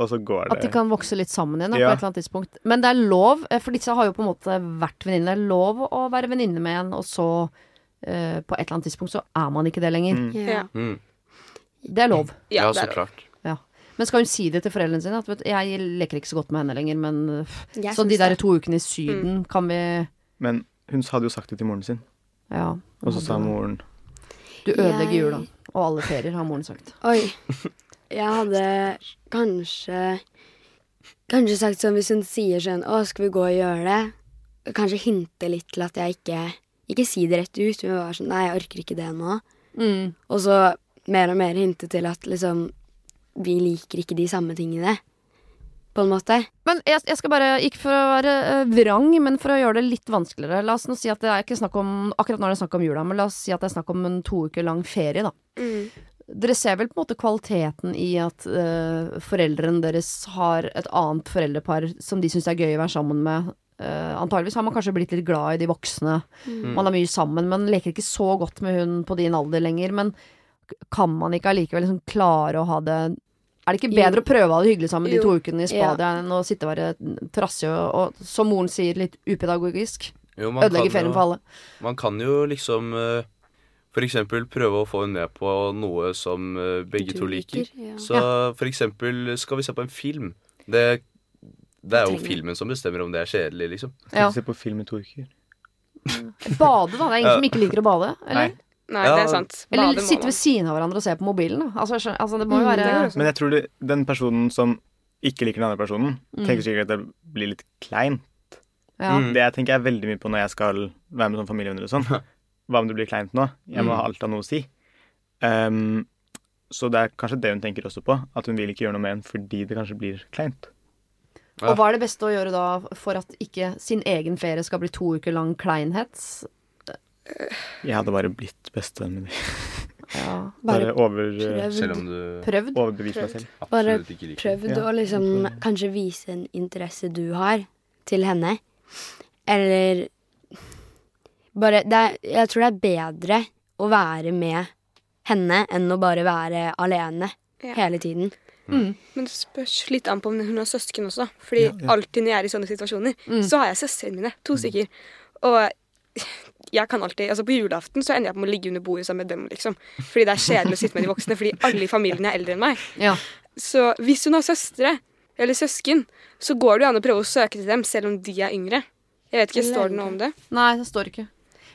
og så går det At de kan vokse litt sammen igjen da, på et eller annet tidspunkt. Men det er lov, eh, for disse har jo på en måte vært venninner. Det er lov å være venninne med en, og så uh, på et eller annet tidspunkt så er man ikke det lenger. Mm. Ja. Mm. Det er lov. Ja, så klart. Men skal hun si det til foreldrene sine? At vet, jeg leker ikke så godt med henne lenger, men Jeg Så de der det. to ukene i Syden, kan vi Men hun hadde jo sagt det til moren sin, Ja. og så sa moren Du ødelegger Jeg- jula. Og alle ferier, har moren sagt. Oi. <laughs> Jeg hadde kanskje Kanskje sagt sånn hvis hun sier sånn Å, skal vi gå og gjøre det? Kanskje hinte litt til at jeg ikke Ikke si det rett ut, men bare sånn Nei, jeg orker ikke det nå. Mm. Og så mer og mer hinte til at liksom Vi liker ikke de samme tingene. På en måte. Men jeg, jeg skal bare, ikke for å være øh, vrang, men for å gjøre det litt vanskeligere. La oss nå si at det er ikke snakk om Akkurat nå er det snakk om jula, men la oss si at det er snakk om en to uker lang ferie, da. Mm. Dere ser vel på en måte kvaliteten i at uh, foreldrene deres har et annet foreldrepar som de syns er gøy å være sammen med. Uh, antageligvis har man kanskje blitt litt glad i de voksne. Mm. Man er mye sammen, men leker ikke så godt med hun på din alder lenger. Men kan man ikke allikevel liksom klare å ha det Er det ikke bedre Jo. å prøve å ha det hyggelig sammen de to ukene i Ja. Enn å sitte og være trassig og, og, som moren sier, litt upedagogisk? Jo, man Ødelegge kan ferien jo- for alle. Man kan jo liksom eh, for eksempel prøve å få henne med på noe som eh, begge to liker. liker, ja. Så for eksempel skal vi se på en film. Det, det er jo filmen som bestemmer om det er kjedelig, liksom. Skal Ja. vi se på film i to uker? Bade, da. Det er ingen som ikke liker å bade, eller? Nei. Nei, Ja. det er sant. Eller Bade må sitte ved siden av hverandre og se på mobilen. Altså, skjønner- altså, det må jo Mm, være mm. Men jeg tror det, den personen som ikke liker den andre personen, Mm. tenker sikkert at det blir litt kleint. ja. Mm. Det jeg tenker jeg veldig mye på når jeg skal være med sånn familievenner og sånn. <laughs> Hva om det blir kleint nå? Jeg må Mm. ha alt av noe å si. Um, så det er kanskje det hun tenker også på. At hun vil ikke gjøre noe med en fordi det kanskje blir kleint. Og hva er det beste å gjøre da for at ikke sin egen ferie skal bli to uker lang kleinhet? Jeg hadde bare blitt bestevenn med dem. Ja. <laughs> Bare Bare over, Selv prøvd, om du Prøvd? meg selv. Bare absolutt prøvd å liksom kanskje vise en interesse du har, til henne. Eller bare det er, Jeg tror det er bedre å være med henne enn å bare være alene Ja. hele tiden. Mm. Men det spørs litt an på om hun har søsken også. Fordi Ja, ja. alltid når jeg er i sånne situasjoner, Mm. så har jeg søstrene mine. To stykker. Og jeg kan alltid, altså På julaften så ender jeg på med å ligge under bordet sammen med dem. liksom. Fordi det er kjedelig å sitte med de voksne, fordi alle i familien er eldre enn meg. Ja. Så hvis hun har søstre eller søsken, så går det jo an å prøve å søke til dem, selv om de er yngre. Jeg vet ikke, Står det noe om det? Nei, det står ikke.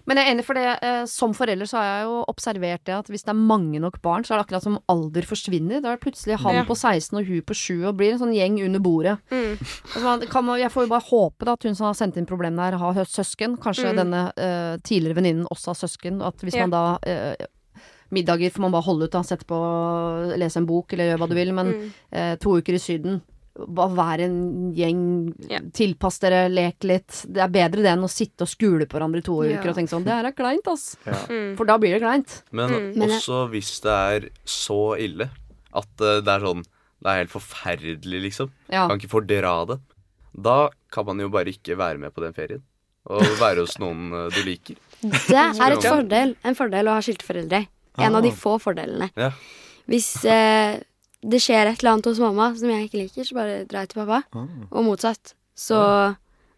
Men jeg er enig for det. Eh, som forelder så har jeg jo observert det at hvis det er mange nok barn, så er det akkurat som alder forsvinner. Da er det plutselig han Ja. på 16 og hun på 7 og blir en sånn gjeng under bordet. Mm. Altså, man- jeg får jo bare håpe da, at hun som har sendt inn problemene her, har søsken. Kanskje Mm. denne uh, tidligere venninnen også har søsken. At hvis Ja. man da uh, Middager får man bare holde ut, da. Sette på, lese en bok eller gjøre hva du vil. Men Mm. uh, to uker i Syden bare være en gjeng, Ja. tilpass dere, lek litt. Det er bedre det enn å sitte og skule på hverandre i to Ja. uker og tenke sånn Det her er kleint, ass. Ja. Mm. For da blir det kleint. Men Mm. Også hvis det er så ille at eh, det er sånn Det er helt forferdelig, liksom. Ja. Kan ikke fordra det. Da kan man jo bare ikke være med på den ferien. Og være hos noen eh, du liker. Det er et fordel, en fordel å ha skilte foreldre. En av de Ah. få fordelene. Ja. Hvis eh, det skjer et eller annet hos mamma som jeg ikke liker, så bare drar jeg til pappa. Ah. Og motsatt. Så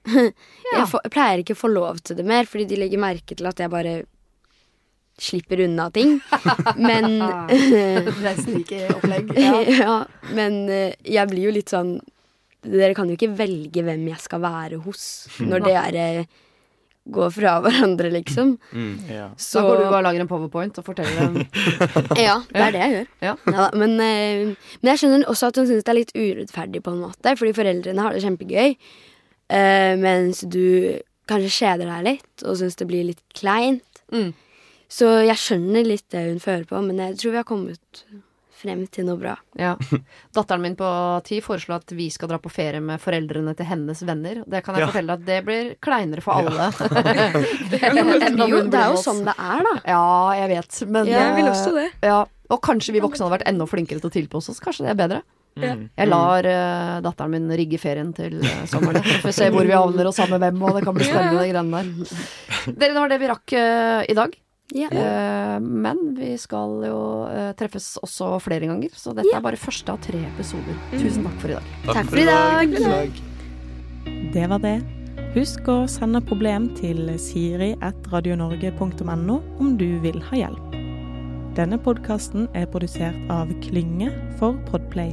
<laughs> jeg, for, jeg pleier ikke å få lov til det mer, fordi de legger merke til at jeg bare slipper unna ting. <laughs> Men <laughs> Det er snikeopplegg. ja. Ja. men eh, jeg blir jo litt sånn Dere kan jo ikke velge hvem jeg skal være hos, når dere går fra hverandre, liksom. Mm. Ja. Så Da går du bare og lager en powerpoint og forteller dem <laughs> Ja, det er det jeg gjør. Ja. Ja, men, eh, men jeg skjønner også at hun syns det er litt urettferdig, på en måte. Fordi foreldrene har det kjempegøy, eh, mens du kanskje kjeder deg litt og syns det blir litt kleint. Mm. Så jeg skjønner litt det hun fører på, men jeg tror vi har kommet frem til noe bra. Ja. <laughs> Datteren min på ti foreslår at vi skal dra på ferie med foreldrene til hennes venner. Det kan jeg Ja. fortelle at det blir kleinere for alle. <laughs> <laughs> Det er jo, det er jo sånn det er, da. Ja, jeg vet. Men Jeg vil eh, også det. Ja. Og kanskje vi voksne hadde vært enda flinkere til å tilpasse oss. Kanskje det er bedre. Mm. Jeg lar uh, datteren min rigge ferien til uh, sommeren. For får se hvor vi havner og sammen med hvem, og det kan bli spennende, de greiene der. Dere, det var det vi rakk uh, i dag. Ja. Uh, men vi skal jo uh, treffes også flere ganger, så dette yeah. er bare første av tre episoder. Tusen takk for i dag. Takk for i dag. Det var det. Husk å sende problem til siri.radionorge.no om du vil ha hjelp. Denne podkasten er produsert av Klynge for Podplay.